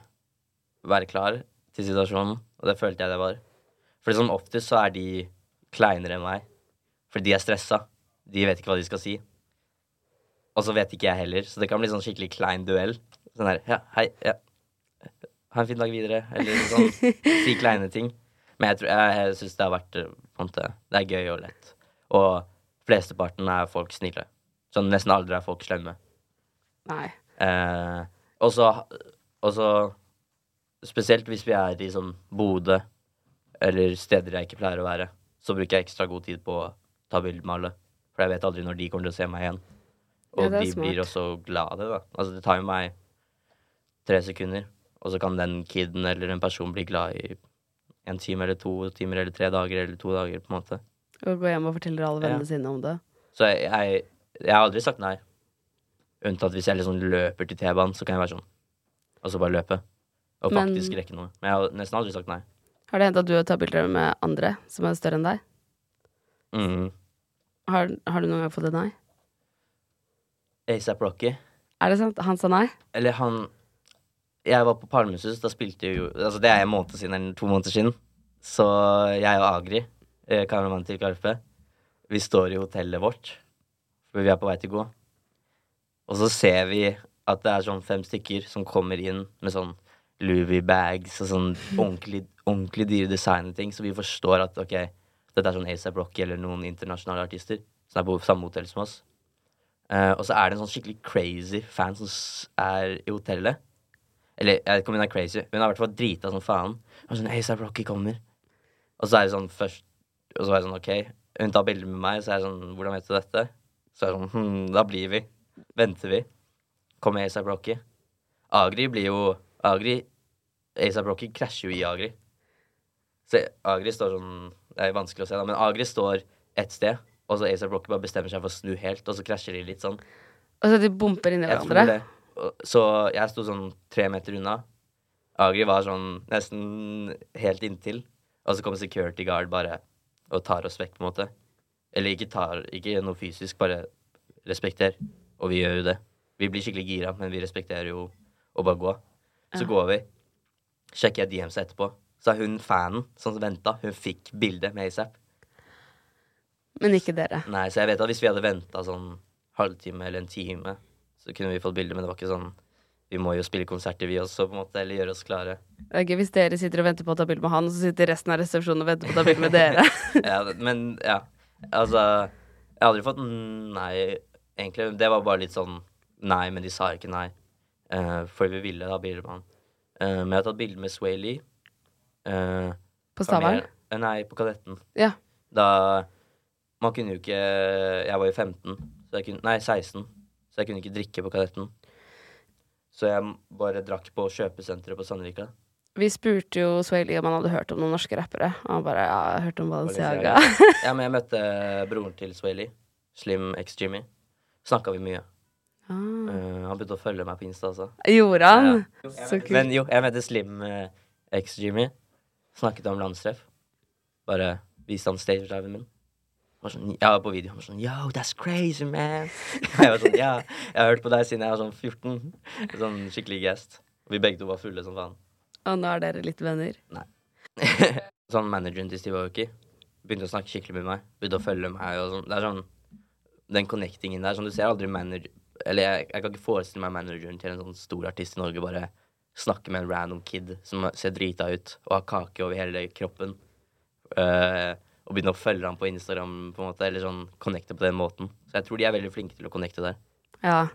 være klar til situasjonen, og det følte jeg det var. For sånn oftest så er de kleinere enn meg. For de er stressa. De vet ikke hva de skal si. Og så vet ikke jeg heller, så det kan bli sånn skikkelig klein duell. Sånn her Ja, hei. Ja. Ha en fin dag videre. Eller sånn. *laughs* Si kleine ting. Men jeg, tror- jeg, jeg syns det har vært eh, på en måte, Det er gøy og lett. Og flesteparten er folk snille. Sånn nesten aldri er folk slemme. Nei. Eh, og så Spesielt hvis vi er i sånn Bodø eller steder jeg ikke pleier å være, så bruker jeg ekstra god tid på å ta bilde med alle. For jeg vet aldri når de kommer til å se meg igjen. Og Ja, de smart. blir også glade, da. Altså, det tar jo meg tre sekunder, og så kan den kiden eller en person bli glad i en time eller to timer eller tre dager eller to dager, på en måte. Og gå hjem og forteller alle Ja. vennene sine om det. Så jeg, jeg, jeg har aldri sagt nei. Unntatt hvis jeg liksom løper til T-banen, så kan jeg være sånn. Og så bare løpe. Og Men- faktisk rekke noe. Men jeg har nesten aldri sagt nei. Har det hendt at du har tatt bilder med andre som er større enn deg? Mm. Har, har du noen gang fått et nei? ASAP Rocky. Er det sant? Han sa nei? Eller han Jeg var på Palmesus, da spilte jo Altså, det er en måned siden, eller to måneder siden. Så jeg og Agri, eh, kameramannen til Karpe, vi står i hotellet vårt, for vi er på vei til å gå. Og så ser vi at det er sånn fem stykker som kommer inn med sånn Louis bags og sånn ordentlig, ordentlig dyre designerting, så vi forstår at ok, dette er sånn ASAP Rocky eller noen internasjonale artister som er på samme hotell som oss. Uh, og så er det en sånn skikkelig crazy fan som er i hotellet. Eller jeg vet ikke om hun er crazy, hun har i hvert fall drita som faen. Og sånn, ASAP Rocky kommer. Og så er det sånn først Og så er det sånn, OK, hun tar bilde med meg, så er det sånn Hvordan vet du dette? Så er det sånn Hm, da blir vi. Venter vi. Kommer ASAP Rocky. Agri blir jo Agri ASAP Rocky krasjer jo i Agri. Så Agri står sånn Det er vanskelig å se, da, men Agri står ett sted, og så ASAP Rocky bare bestemmer seg for å snu helt, og så krasjer de litt sånn. Og så de bumper hverandre? Jeg tror det. Så jeg sto sånn tre meter unna. Agri var sånn nesten helt inntil. Og så kommer security guard bare og tar oss vekk, på en måte. Eller ikke tar Ikke noe fysisk, bare respekter. Og vi gjør jo det. Vi blir skikkelig gira, men vi respekterer jo å bare gå. Så går vi. Sjekker jeg DMs etterpå. Så er hun fanen som venta. Hun fikk bildet med ASAP. Men ikke dere. Nei, så jeg vet at hvis vi hadde venta sånn halvtime eller en time, så kunne vi fått bilde, men det var ikke sånn Vi må jo spille konserter, vi også, på en måte, eller gjøre oss klare. Gøy hvis dere sitter og venter på å ta bilde med han, så sitter resten av resepsjonen og venter på å ta bilde med dere. *laughs* Ja, men ja. Altså Jeg har aldri fått nei, egentlig. Det var bare litt sånn nei, men de sa ikke nei. Uh, for vi ville ha bilde med han. Uh, men jeg har tatt bilde med Sway Lee. Uh, På Stavern. Nei, på Kadetten. Ja. Da Man kunne jo ikke Jeg var jo 15, så jeg kunne, nei 16, så jeg kunne ikke drikke på Kadetten. Så jeg bare drakk på kjøpesenteret på Sandvika. Vi spurte jo Swaley om han hadde hørt om noen norske rappere. Og han bare ja, jeg har hørt om Balenciaga. *laughs* ja, men jeg møtte broren til Swaley, Slim X Jimmy. Snakka vi mye. Ah. Uh, han begynte å følge meg på Insta altså. Gjorde han? Ja. Så kult. Men jo, jeg møtte Slim eh, X Jimmy. Snakket om landstreff. Bare viste han stagediven min. Var sånn, var på video. Han var sånn Yo, that's crazy, man. *laughs* jeg var sånn, ja, jeg har hørt på deg siden jeg var sånn 14. Sånn skikkelig guest. Vi begge to var fulle som faen. Og nå er dere litt venner. Nei. *laughs* sånn manageren til Steve Aoki begynte å snakke skikkelig med meg. Begynte å følge meg og sånn. Det er sånn Den connectingen der. Sånn, du ser aldri manager Eller jeg, jeg kan ikke forestille meg manageren til en sånn stor artist i Norge bare snakke med en random kid som ser drita ut og har kake over hele kroppen. eh, og begynne å følge ham på Instagram, på en måte, eller sånn connecte på den måten. Så jeg tror de er veldig flinke til å connecte der. Ja.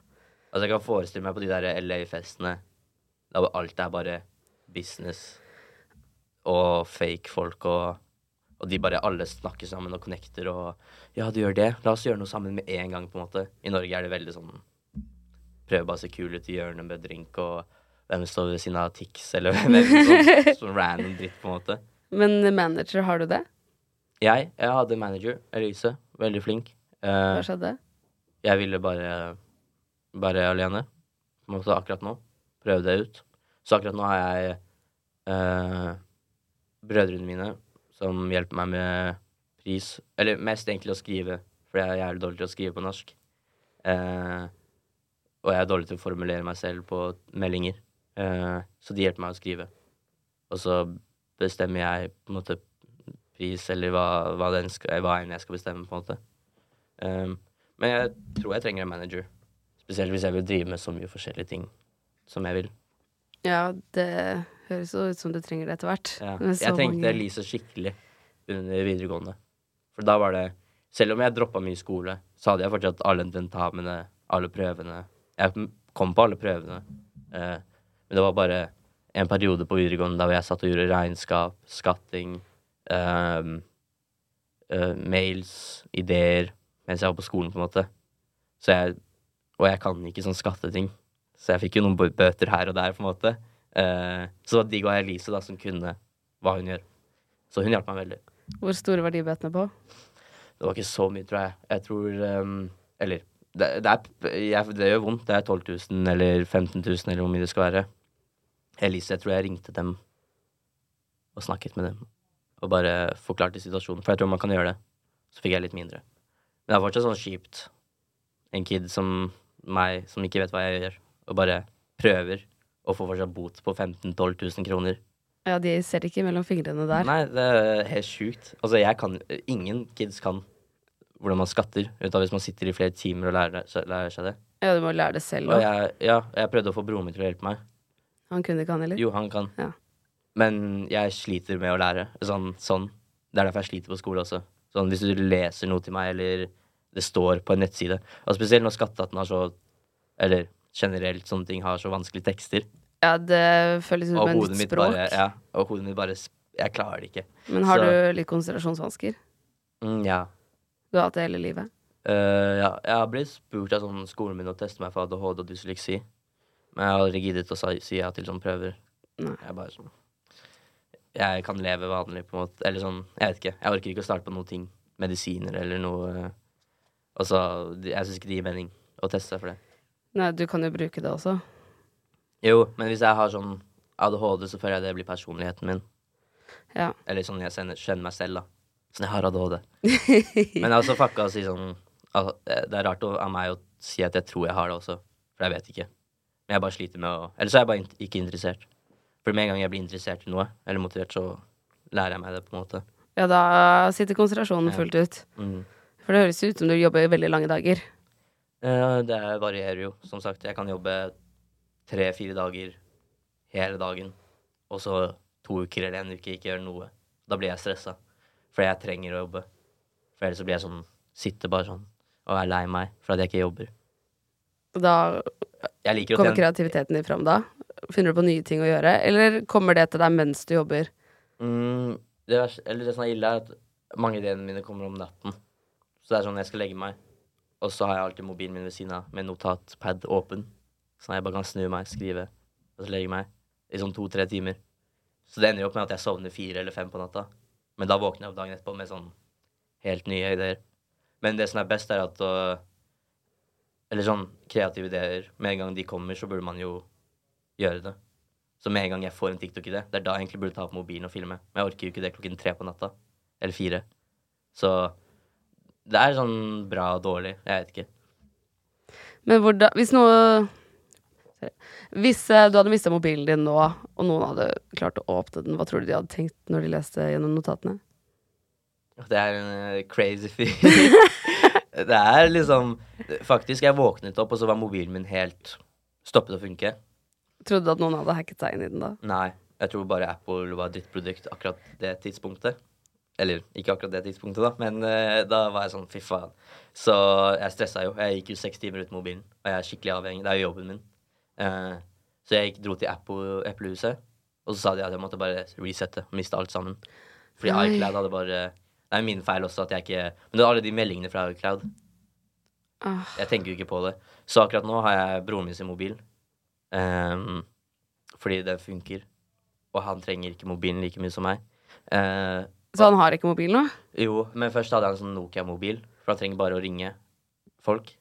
Altså Jeg kan forestille meg på de der LA-festene der alt er bare business og fake folk, og, og de bare alle snakker sammen og connecter og Ja, du gjør det. La oss gjøre noe sammen med en gang, på en måte. I Norge er det veldig sånn Prøve bare å se kul ut i hjørnet med drink, og hvem står ved siden av Tix, eller *laughs* hvem sånn, sånn random dritt, på en måte. Men manager, har du det? Jeg, jeg hadde manager, Elise. Veldig flink. Eh, Hva skjedde? Jeg ville bare Bare alene. På en måte akkurat nå. Prøve det ut. Så akkurat nå har jeg eh, brødrene mine som hjelper meg med pris. Eller mest egentlig å skrive, for jeg er jævlig dårlig til å skrive på norsk. Eh, og jeg er dårlig til å formulere meg selv på meldinger. Eh, så de hjelper meg å skrive. Og så bestemmer jeg på en måte pris, eller hva, hva, den skal, hva enn jeg skal bestemme, på en måte. Um, men jeg tror jeg trenger en manager. Spesielt hvis jeg vil drive med så mye forskjellige ting som jeg vil. Ja, det høres jo ut som du trenger det etter hvert. Ja. Jeg trengte mange- Elise skikkelig under videregående. For da var det Selv om jeg droppa mye skole, så hadde jeg fortsatt alle tentamene, alle prøvene. Jeg kom på alle prøvene. Eh, men det var bare en periode på videregående der jeg satt og gjorde regnskap, skatting, ehm, uh, mails, ideer, mens jeg var på skolen, på en måte. Så jeg, og jeg kan ikke sånn skatteting. Så jeg fikk jo noen bøter her og der, på en måte. Uh, så det var digg å ha Elise, da, som kunne hva hun gjør. Så hun hjalp meg veldig. Hvor store var de bøtene på? Det var ikke så mye, tror jeg. Jeg tror um, Eller det, det, er, jeg, det gjør vondt. Det er 12 000 eller 15 000 eller hvor mye det skal være. Elise, jeg tror jeg ringte dem og snakket med dem. Og bare forklarte situasjonen. For jeg tror man kan gjøre det. Så fikk jeg litt mindre. Men det er fortsatt sånn kjipt. En kid som meg, som ikke vet hva jeg gjør, og bare prøver å få fortsatt bot på 15 000-12 000 kroner. Ja, de ser ikke mellom fingrene der. Nei, det er helt sjukt. Altså, jeg kan Ingen kids kan hvordan man skatter, utan hvis man sitter i flere timer og lærer, lærer seg det. Ja, du må lære det selv òg. ja, jeg prøvde å få broren min til å hjelpe meg. Han kunne ikke, han heller. Jo, han kan. Ja. Men jeg sliter med å lære. Sånn, sånn. Det er derfor jeg sliter på skole også. Sånn, hvis du leser noe til meg, eller det står på en nettside Og spesielt når skatteetaten har så Eller generelt sånne ting har så vanskelige tekster. Ja, det føles ut som et språk. bare Ja, og hodet mitt bare jeg klarer det ikke. Men har Så- du litt konsentrasjonsvansker? Mm, ja. Du har hatt det hele livet? Uh, ja. Jeg har blitt spurt av sånn skolen min å teste meg for ADHD og dysleksi. Men jeg har aldri giddet å si ja til sånne prøver. Nei. Jeg er bare sånn Jeg kan leve vanlig, på en måte. Eller sånn, jeg vet ikke. Jeg orker ikke å starte på noe ting. Medisiner eller noe. Altså, Jeg syns ikke det gir mening å teste seg for det. Nei, du kan jo bruke det også. Jo, men hvis jeg har sånn ADHD, så føler jeg det blir personligheten min. Ja. Eller sånn jeg kjenner, meg selv, da. Sånn jeg har ADHD. *laughs* Men jeg har også fucka å si sånn at Det er rart av meg å si at jeg tror jeg har det også, for jeg vet ikke. Men jeg bare sliter med å Eller så er jeg bare ikke interessert. For med en gang jeg blir interessert i noe, eller motivert, så lærer jeg meg det, på en måte. Ja, da sitter konsentrasjonen Ja. fullt ut. Mm. For det høres ut som du jobber veldig lange dager. Eh, det varierer jo. Som sagt, jeg kan jobbe tre-fire dager hele dagen, og så to uker eller en uke ikke gjøre noe. Da blir jeg stressa, for jeg trenger å jobbe. For ellers så blir jeg sånn Sitter bare sånn og er lei meg for at jeg ikke jobber. Da Jeg kommer kreativiteten din fram da? Finner du på nye ting å gjøre, eller kommer det til deg mens du jobber? mm, det, vers- det som er ille, er at mange ideene mine kommer om natten. Så det er sånn jeg skal legge meg, og så har jeg alltid mobilen min ved siden av med notatpad åpen. Sånn at jeg bare kan snu meg, skrive, og så legge meg i sånn to-tre timer. Så det ender jo opp med at jeg sovner fire eller fem på natta. Men da våkner jeg opp dagen etterpå med sånn helt nye ideer. Men det som er best, er at å Eller sånn kreative ideer. Med en gang de kommer, så burde man jo gjøre det. Så med en gang jeg får en TikTok-idé, det er da jeg egentlig burde ta opp mobilen og filme. Men jeg orker jo ikke det klokken tre på natta. Eller fire. Så det er sånn bra og dårlig. Jeg vet ikke. Men hvordan Hvis noe Hvis eh, du hadde mista mobilen din nå, og noen hadde klart å åpne den, hva tror du de hadde tenkt når de leste gjennom notatene? Det er en eh, crazy fyr. *laughs* det er liksom Faktisk, jeg våknet opp, og så var mobilen min helt stoppet å funke. Trodde du at noen hadde hacket seg inn i den da? Nei, jeg tror bare Apple var drittprodukt akkurat det tidspunktet. Eller ikke akkurat det tidspunktet, da, men uh, da var jeg sånn fy faen. Så jeg stressa jo. Jeg gikk jo seks timer uten mobilen, og jeg er skikkelig avhengig. Det er jo jobben min. Uh, så jeg gikk, dro til Apple-huset, og så sa de at jeg måtte bare resette, miste alt sammen. Fordi Nei. iCloud hadde bare Det er min feil også at jeg ikke Men det er alle de meldingene fra iCloud. Ah, Jeg tenker jo ikke på det. Så akkurat nå har jeg broren min sin mobil. Ehm, fordi den funker. Og han trenger ikke mobilen like mye som meg. Uh, så han har ikke mobil nå? jo, men først hadde han sånn Nokia-mobil. For han trenger bare å ringe folk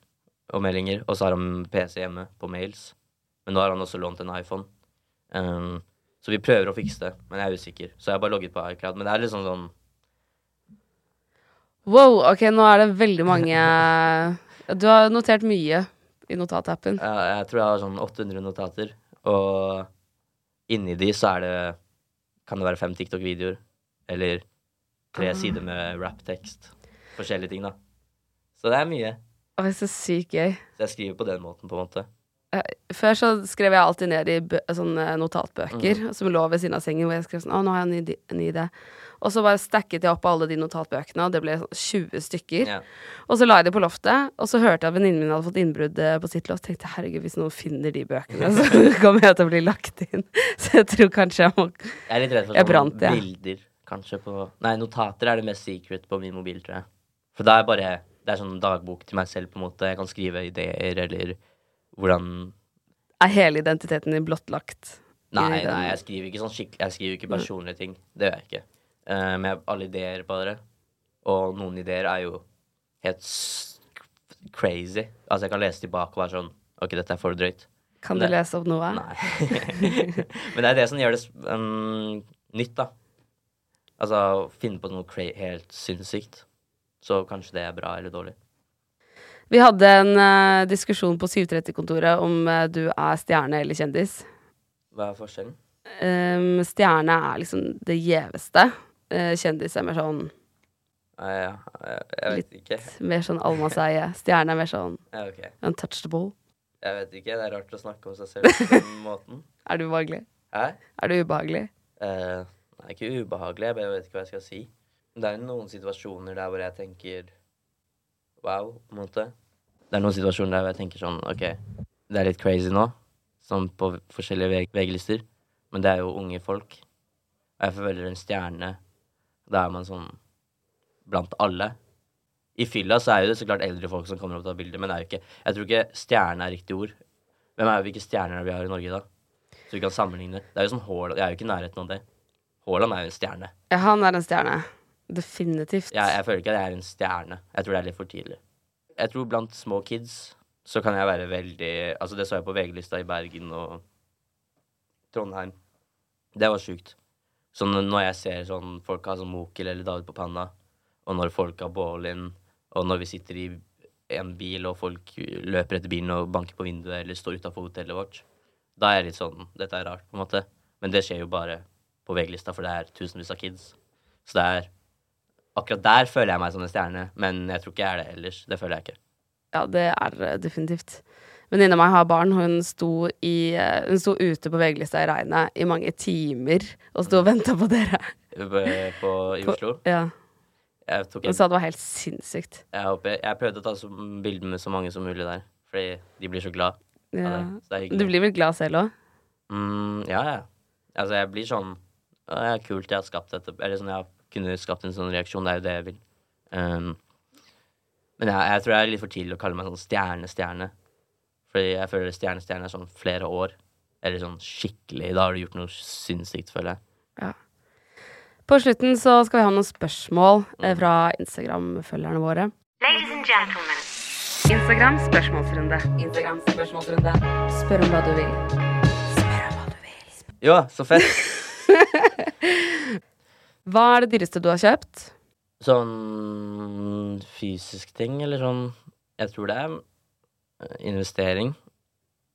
og meldinger. Og så har han PC hjemme på mails. Men nå har han også lånt en iPhone. Um, så vi prøver å fikse det, men jeg er usikker. Så jeg har bare logget på iCloud. Men det er liksom sånn Wow, ok, nå er det veldig mange Du har notert mye i notatappen. Ja, jeg tror jeg har sånn 800 notater, og inni de så er det Kan det være fem TikTok-videoer, eller tre Ah. sider med rap-tekst. Forskjellige ting, da. Så det er mye. Å, det er så sykt gøy. Så jeg skriver på den måten, på en måte. Før så skrev jeg alltid ned i sånne notatbøker som lå ved siden av sengen, hvor jeg skrev sånn Å, nå har jeg en ny, en ny idé. Og så bare stacket jeg opp alle de notatbøkene, og det ble sånn 20 stykker. Ja. Og så la jeg det på loftet, og så hørte jeg at venninnen min hadde fått innbrudd eh, på sitt loft. Tenkte herregud, hvis noen finner de bøkene, *laughs* så kommer jeg til å bli lagt inn. *laughs* Så jeg tror kanskje jeg må Jeg er litt redd for sånne brant, ja. bilder, kanskje, på Nei, notater er det mest secret på min mobil, tror jeg. For da er bare Det er sånn dagbok til meg selv, på en måte. Jeg kan skrive ideer, eller hvordan Er hele identiteten din blottlagt? Nei, nei, jeg skriver ikke sånn skikkelig Jeg skriver ikke personlige ting. Det gjør jeg ikke. Eh, med alle ideer på dere. Og noen ideer er jo helt crazy. Altså, jeg kan lese tilbake og være sånn OK, dette er for drøyt. Kan du det, lese opp noe? Nei. *laughs* men det er det som gjør det um, nytt, da. Altså finne på noe helt sinnssykt. Så kanskje det er bra eller dårlig. Vi hadde en uh, diskusjon på 730-kontoret om uh, du er stjerne eller kjendis. Hva er forskjellen? Um, stjerne er liksom det gjeveste. Eh, kjendis er mer sånn, Nei, ja, jeg, jeg vet ikke. mer sånn allmannseie. Stjerne er mer sånn Ja, okay. untouchable. Jeg vet ikke. Det er rart å snakke om seg selv på den *laughs* måten. Er du ubehagelig? Hæ? Er du ubehagelig? Eh, er ikke ubehagelig, jeg vet ikke hva jeg skal si. Men det er noen situasjoner der hvor jeg tenker wow, på en måte. Det er noen situasjoner der hvor jeg tenker sånn OK, det er litt crazy nå, Sånn på forskjellige VG- VG-lister, men det er jo unge folk. Og jeg føler en stjerne Da er man sånn blant alle. I fylla så er jo det så klart eldre folk som kommer opp og tar bilder, men det er jo ikke Jeg tror ikke stjerne er riktig ord. Hvem er jo hvilke stjerner er vi har i Norge, da? Så vi kan sammenligne. Det er jo sånn Haaland Jeg er jo ikke i nærheten av det. Haaland er jo en stjerne. Ja, han er en stjerne. Definitivt. Jeg, jeg føler ikke at jeg er en stjerne. Jeg tror det er litt for tidlig. Jeg tror blant små kids så kan jeg være veldig Altså, det så jeg på VG-lista i Bergen og Trondheim. Det var sjukt. Så når jeg ser sånn folk har sånn Mokel eller David på panna, og når folk har bowling, og når vi sitter i en bil og folk løper etter bilen og banker på vinduet eller står utafor hotellet vårt, da er jeg litt sånn Dette er rart, på en måte. Men det skjer jo bare på VG-lista, for det er tusenvis av kids. Så det er Akkurat der føler jeg meg som en stjerne, men jeg tror ikke jeg er det ellers. Det føler jeg ikke. Ja, det er definitivt. Venninna mi har barn, hun sto, i, eh, hun sto ute på VG-lista i regnet i mange timer og sto og venta på dere. På, på, I På- Oslo. Ja. Hun sa det var helt sinnssykt. jeg, håper, jeg prøvde å ta så, bilder med så mange som mulig der, fordi de blir så glad Ja. Du blir vel glad selv òg? Mm, ja, ja. Altså, jeg blir sånn «Å, det er kult jeg har skapt dette. Eller sånn, jeg har kunnet skapt en sånn reaksjon. Det er jo det jeg vil. Um, men jeg, jeg tror det er litt for tidlig å kalle meg sånn stjerne-stjerne. Fordi jeg føler stjerne-stjerne er sånn flere år. Eller sånn skikkelig. Da har du gjort noe sinnssykt, føler jeg. Ja. På slutten så skal vi ha noen spørsmål eh, fra Instagram-følgerne våre. Instagram spørsmålsrunde. Instagram spørsmålsrunde. Spør om hva du vil. Spør om hva du vil. Ja, så fett! *laughs* Hva er det dyreste du har kjøpt? Sånn fysisk ting, eller sånn Jeg tror det er investering.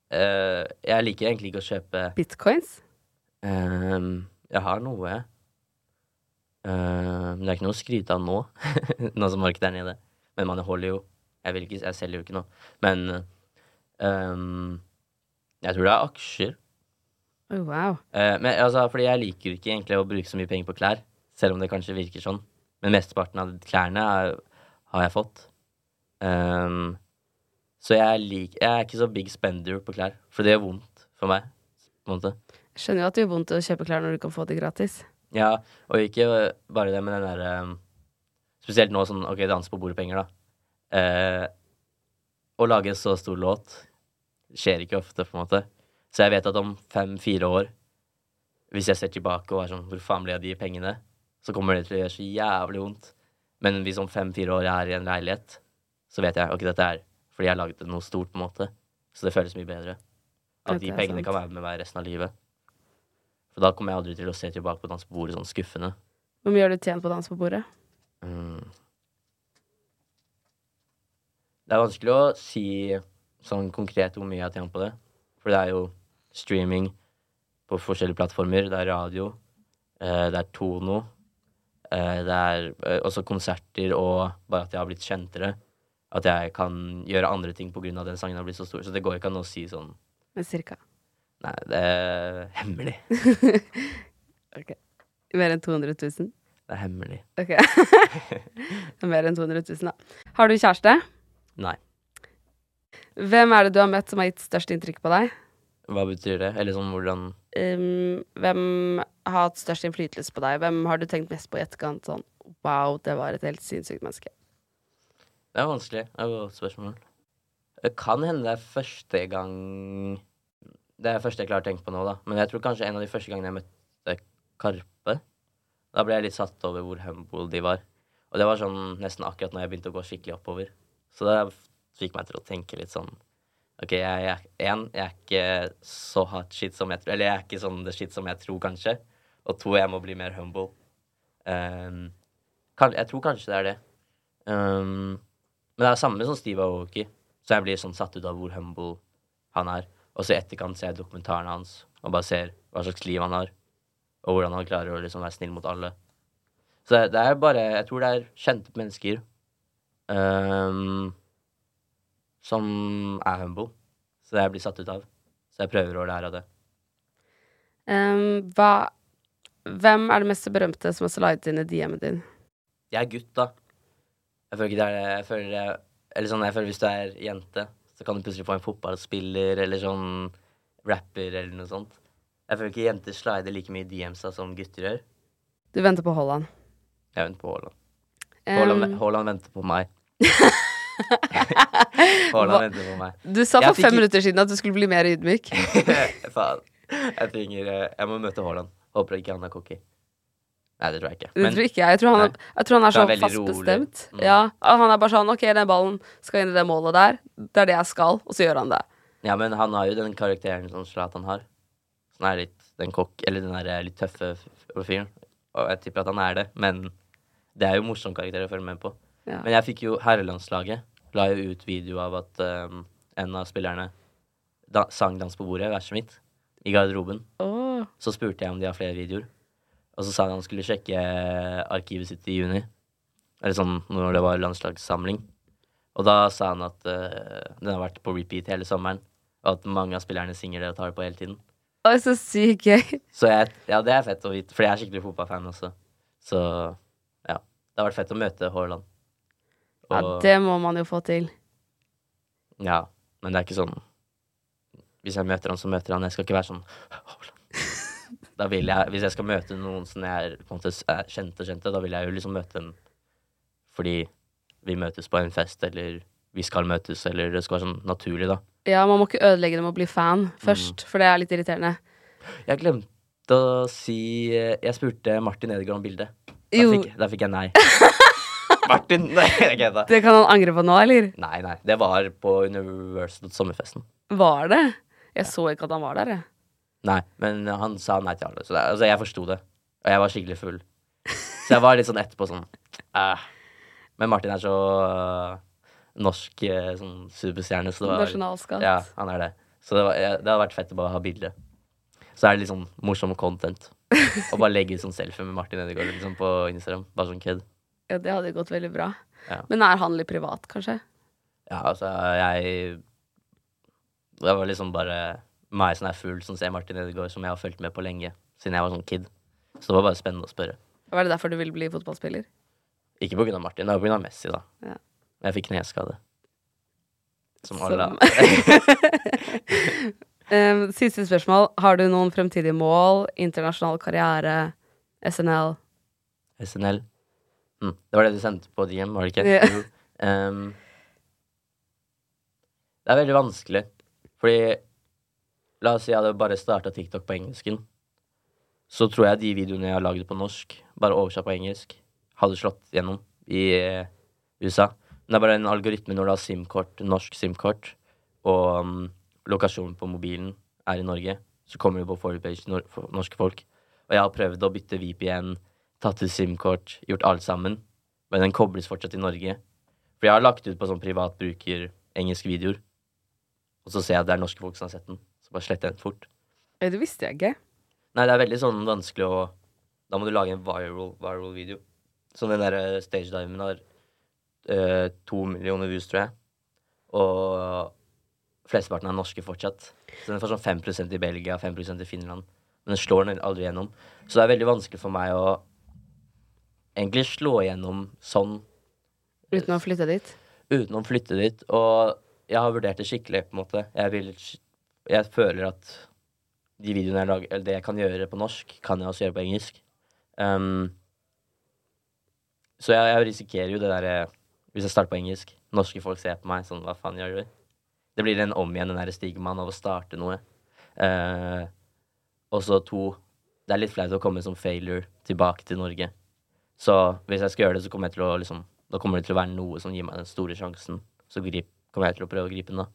Uh, jeg liker egentlig ikke å kjøpe Bitcoins? Ehm, jeg har noe. Ehm, det er ikke noe å skryte av nå, *laughs* nå som markedet er nede. Men man holder jo. Jeg, ikke, jeg selger jo ikke noe. Men jeg tror det er aksjer. Oh, wow. Eh, men altså, fordi jeg liker ikke egentlig å bruke så mye penger på klær, selv om det kanskje virker sånn. Men mesteparten av klærne er, har jeg fått. Ehm, så jeg, lik, jeg er ikke så big spender på klær, for det gjør vondt for meg. Jeg skjønner jo at det gjør vondt å kjøpe klær når du kan få det gratis. Ja, og ikke bare det, men den der ehm, Spesielt nå sånn OK, danse på bordet-penger, da. Eh, å lage en så stor låt skjer ikke ofte, på en måte. Så jeg vet at om fem-fire år, hvis jeg ser tilbake og er sånn Hvor faen ble av de pengene? Så kommer det til å gjøre så jævlig vondt. Men hvis om fem-fire år jeg er i en leilighet, så vet jeg ok, dette er fordi jeg laget noe stort, på en måte. Så det føles mye bedre. At de pengene sant. kan være med meg resten av livet. For da kommer jeg aldri til å se tilbake på dans på bordet sånn skuffende. Hvor mye har du tjent på dans på bordet? Mm. Det er vanskelig å si sånn konkret hvor mye jeg har tjent på det. For det er jo streaming på forskjellige plattformer. Det er radio. Eh, det er Tono. Eh, det er eh, også konserter og bare at jeg har blitt kjentere. At jeg kan gjøre andre ting av den sangen har blitt så stor. Så det går ikke an å si sånn Men cirka. Nei, det er hemmelig. *laughs* Ok. Mer enn 200 000? Det er hemmelig. Ok. *laughs* Mer enn 200 000, da. Har du kjæreste? Nei. Hvem er det du har møtt som har gitt størst inntrykk på deg? Hva betyr det? Eller sånn hvordan Um, hvem har hatt størst innflytelse på deg? Hvem har du tenkt mest på i etterkant? Sånn wow, det var et helt sinnssykt menneske. Det er vanskelig. Det er et godt spørsmål. Det kan hende det er første gang Det er første jeg klarer å tenke på nå, da. Men jeg tror kanskje en av de første gangene jeg møtte Karpe, da ble jeg litt satt over hvor humble de var. Og det var sånn nesten akkurat når jeg begynte å gå skikkelig oppover. Så det fikk meg til å tenke litt sånn OK, jeg er en, jeg er ikke så hot shit som jeg tror Eller jeg er ikke sånn det shit som jeg tror, kanskje. Og to, jeg må bli mer humble. Um, kan, jeg tror kanskje det er det. Um, men det er samme som Steve Aoki. Så jeg blir sånn satt ut av hvor humble han er. Og så i etterkant ser jeg dokumentaren hans og bare ser hva slags liv han har. Og hvordan han klarer å liksom være snill mot alle. Så det, det er bare Jeg tror det er kjente mennesker um, som er humble. Så jeg blir satt ut av. Så jeg prøver å lære av det. Um, hva Hvem er det mest berømte som har slidet inn i DM-en din? Jeg er gutt, da. Jeg føler ikke det er det. Jeg føler Eller sånn, jeg føler hvis du er jente, så kan du plutselig få en fotballspiller eller sånn rapper eller noe sånt. Jeg føler ikke jenter slider like mye i DM-sa som gutter gjør. Du venter på Haaland. Jeg venter på Haaland. Haaland, venter på meg. *laughs* Haaland venter på meg. du sa for fem minutter siden at du skulle bli mer ydmyk. *laughs* Faen. Jeg trenger eh, Jeg må møte Haaland. Håper ikke han er cocky. Nei, det tror jeg ikke. Det tror ikke jeg. Jeg tror han, Nei. jeg tror han er Så er fast rolig. bestemt. Mm. Ja, Han er bare sånn OK, den ballen skal inn i det målet der. Det er det jeg skal, og så gjør han det. Ja, men han har jo den karakteren som Zlatan har. Som er litt den kokk... Eller den der eh, litt tøffe fyren. Og jeg tipper at han er det, men det er jo morsom karakter å følge med på. Ja. Men jeg fikk jo herrelandslaget. La jo ut video av at um, en av spillerne da, sang 'Dans på bordet', verset mitt, i garderoben. Oh. Så spurte jeg om de har flere videoer. Og så sa han han skulle sjekke eh, arkivet sitt i juni. Eller sånn når det var landslagssamling. Og da sa han at uh, den har vært på repeat hele sommeren. Og at mange av spillerne synger det og tar det på hele tiden. Å, så sykt gøy. Så jeg, ja, det er fett å vite, for jeg er skikkelig fotballfan også. Så ja. Det har vært fett å møte Haaland. Ja, det må man jo få til. Ja, men det er ikke sånn Hvis jeg møter han, så møter han. Jeg skal ikke være sånn *laughs* Haaland. Da vil jeg, Hvis jeg skal møte noen som jeg er, på og er kjente, kjente, da vil jeg jo liksom møte dem fordi vi møtes på en fest, eller vi skal møtes, eller det skal være sånn naturlig, da. Ja, man må ikke ødelegge det med å bli fan først, for det er litt irriterende. Jeg glemte å si Jeg spurte Martin Edegaard om bildet. Da Jo. fikk, da fikk jeg nei. *laughs* Martin Nei, jeg kødda. Det kan han angre på nå, eller? Nei, nei. Det var på Universal sommerfesten. Var det? Jeg så ikke at han var der, jeg. Nei, men han sa nei til alle. Så det, altså, jeg forsto det. Og jeg var skikkelig full. Så jeg var litt sånn etterpå sånn eh. Men Martin er så øh, norsk øh, sånn superstjerne, så det var Nasjonalskatt. Ja, han er det. Så det, var, ja, det hadde vært fett å bare ha bilde. Så er det litt sånn morsom content. Å bare legge ut sånn selfie med Martin Edegaard liksom, på Instagram. Bare sånn kødd. Ja, det hadde gått veldig bra. Ja. Men er han litt privat, kanskje? Ja, altså, jeg Det var liksom bare meg som er full, som ser Martin Edegaard, som jeg har fulgt med på lenge. Siden jeg var sånn kid. Så det var bare spennende å spørre. Var det derfor du ville bli fotballspiller? Ikke på grunn av Martin, det var på grunn av Messi, da. Ja. Jeg fikk kneskade. Som alle. *laughs* *laughs* um, siste spørsmål. Har du noen fremtidige mål? Internasjonal karriere? SNL? SNL. Mm. Det var det du sendte på DM, var det ikke? Ja. Ehm, det er veldig vanskelig, fordi La oss si jeg hadde bare starta TikTok på engelsken. Så tror jeg de videoene jeg har lagd på norsk, bare oversatt på engelsk, hadde slått gjennom i eh, USA. Men det er bare en algoritme når du har SIM-kort, norsk SIM-kort, og um, lokasjonen på mobilen er i Norge, så kommer du på forepage nor for norske folk. Og jeg har prøvd å bytte VPN, tatt ut SIM-kort, gjort alt sammen. Men den kobles fortsatt i Norge. For jeg har lagt ut på sånn privat bruker engelske videoer. Og så ser jeg at det er norske folk som har sett den. Så bare sletter jeg den fort. Eh, Det visste jeg ikke. Nei, det er veldig sånn vanskelig å Da må du lage en viral, viral video. Sånn den der stage Diamond har eh, to millioner views, tror jeg. Og flesteparten er norske fortsatt. Så den får sånn 5 i Belgia, 5% i Finland. Men den slår den aldri gjennom. Så det er veldig vanskelig for meg å egentlig slå gjennom sånn Uten å flytte dit. uten å flytte dit. Og jeg har vurdert det skikkelig, på en måte. Jeg, vil, jeg føler at de videoene jeg lager, eller det jeg kan gjøre på norsk, kan jeg også gjøre på engelsk. Um, så jeg, jeg risikerer jo det derre Hvis jeg starter på engelsk, norske folk ser på meg sånn Hva faen gjør du? Det blir en om igjen, den der stigmaen av å starte noe. Uh, og så to Det er litt flaut å komme som failure tilbake til Norge. Så hvis jeg skal gjøre det, så kommer jeg til å liksom Da kommer det til å være noe som gir meg den store sjansen. Så grip, kommer jeg til å prøve å gripe den, da.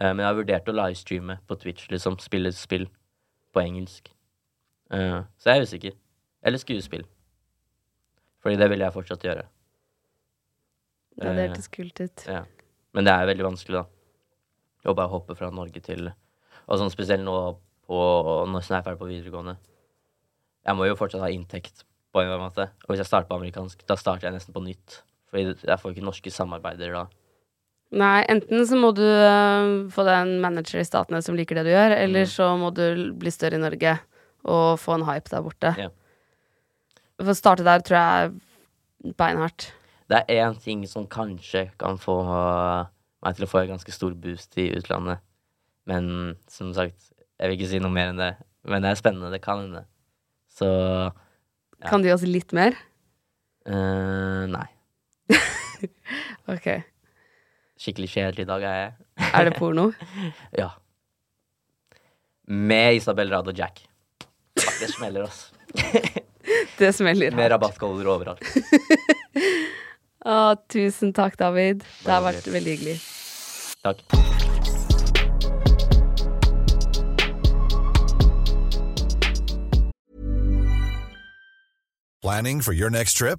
Eh, men jeg har vurdert å livestreame på Twitch, liksom. Spille spill på engelsk. Uh, så jeg er usikker. Eller skuespill. Fordi det vil jeg fortsatt gjøre. Ja, det Eh, hørtes kult ut. ja. Men det er veldig vanskelig, da. Å bare hoppe fra Norge til Og sånn spesielt nå på Når jeg er ferdig på videregående. Jeg må jo fortsatt ha inntekt på en eller annen måte. Og hvis jeg starter på amerikansk, da starter jeg nesten på nytt. Fordi jeg får ikke norske samarbeider da. Nei, enten så må du øh, få deg en manager i Statene som liker det du gjør, eller Mm. så må du bli større i Norge og få en hype der borte. Ja. For å starte der tror jeg er beinhardt. Det er én ting som kanskje kan få meg til å få en ganske stor boost i utlandet. Men som sagt, jeg vil ikke si noe mer enn det. Men det er spennende. Det kan hende. Så Kan du gi oss litt mer? Uh, nei. *laughs* Ok. Skikkelig kjedelig dag er jeg. *laughs* Er det porno? *laughs* Ja. Med Isabel Rad og Jack. Det smeller, ass. *laughs* Det smeller. Med rabattkoder overalt. Å, tusen takk, David. Det har vært veldig hyggelig. Takk. Planning for your next trip?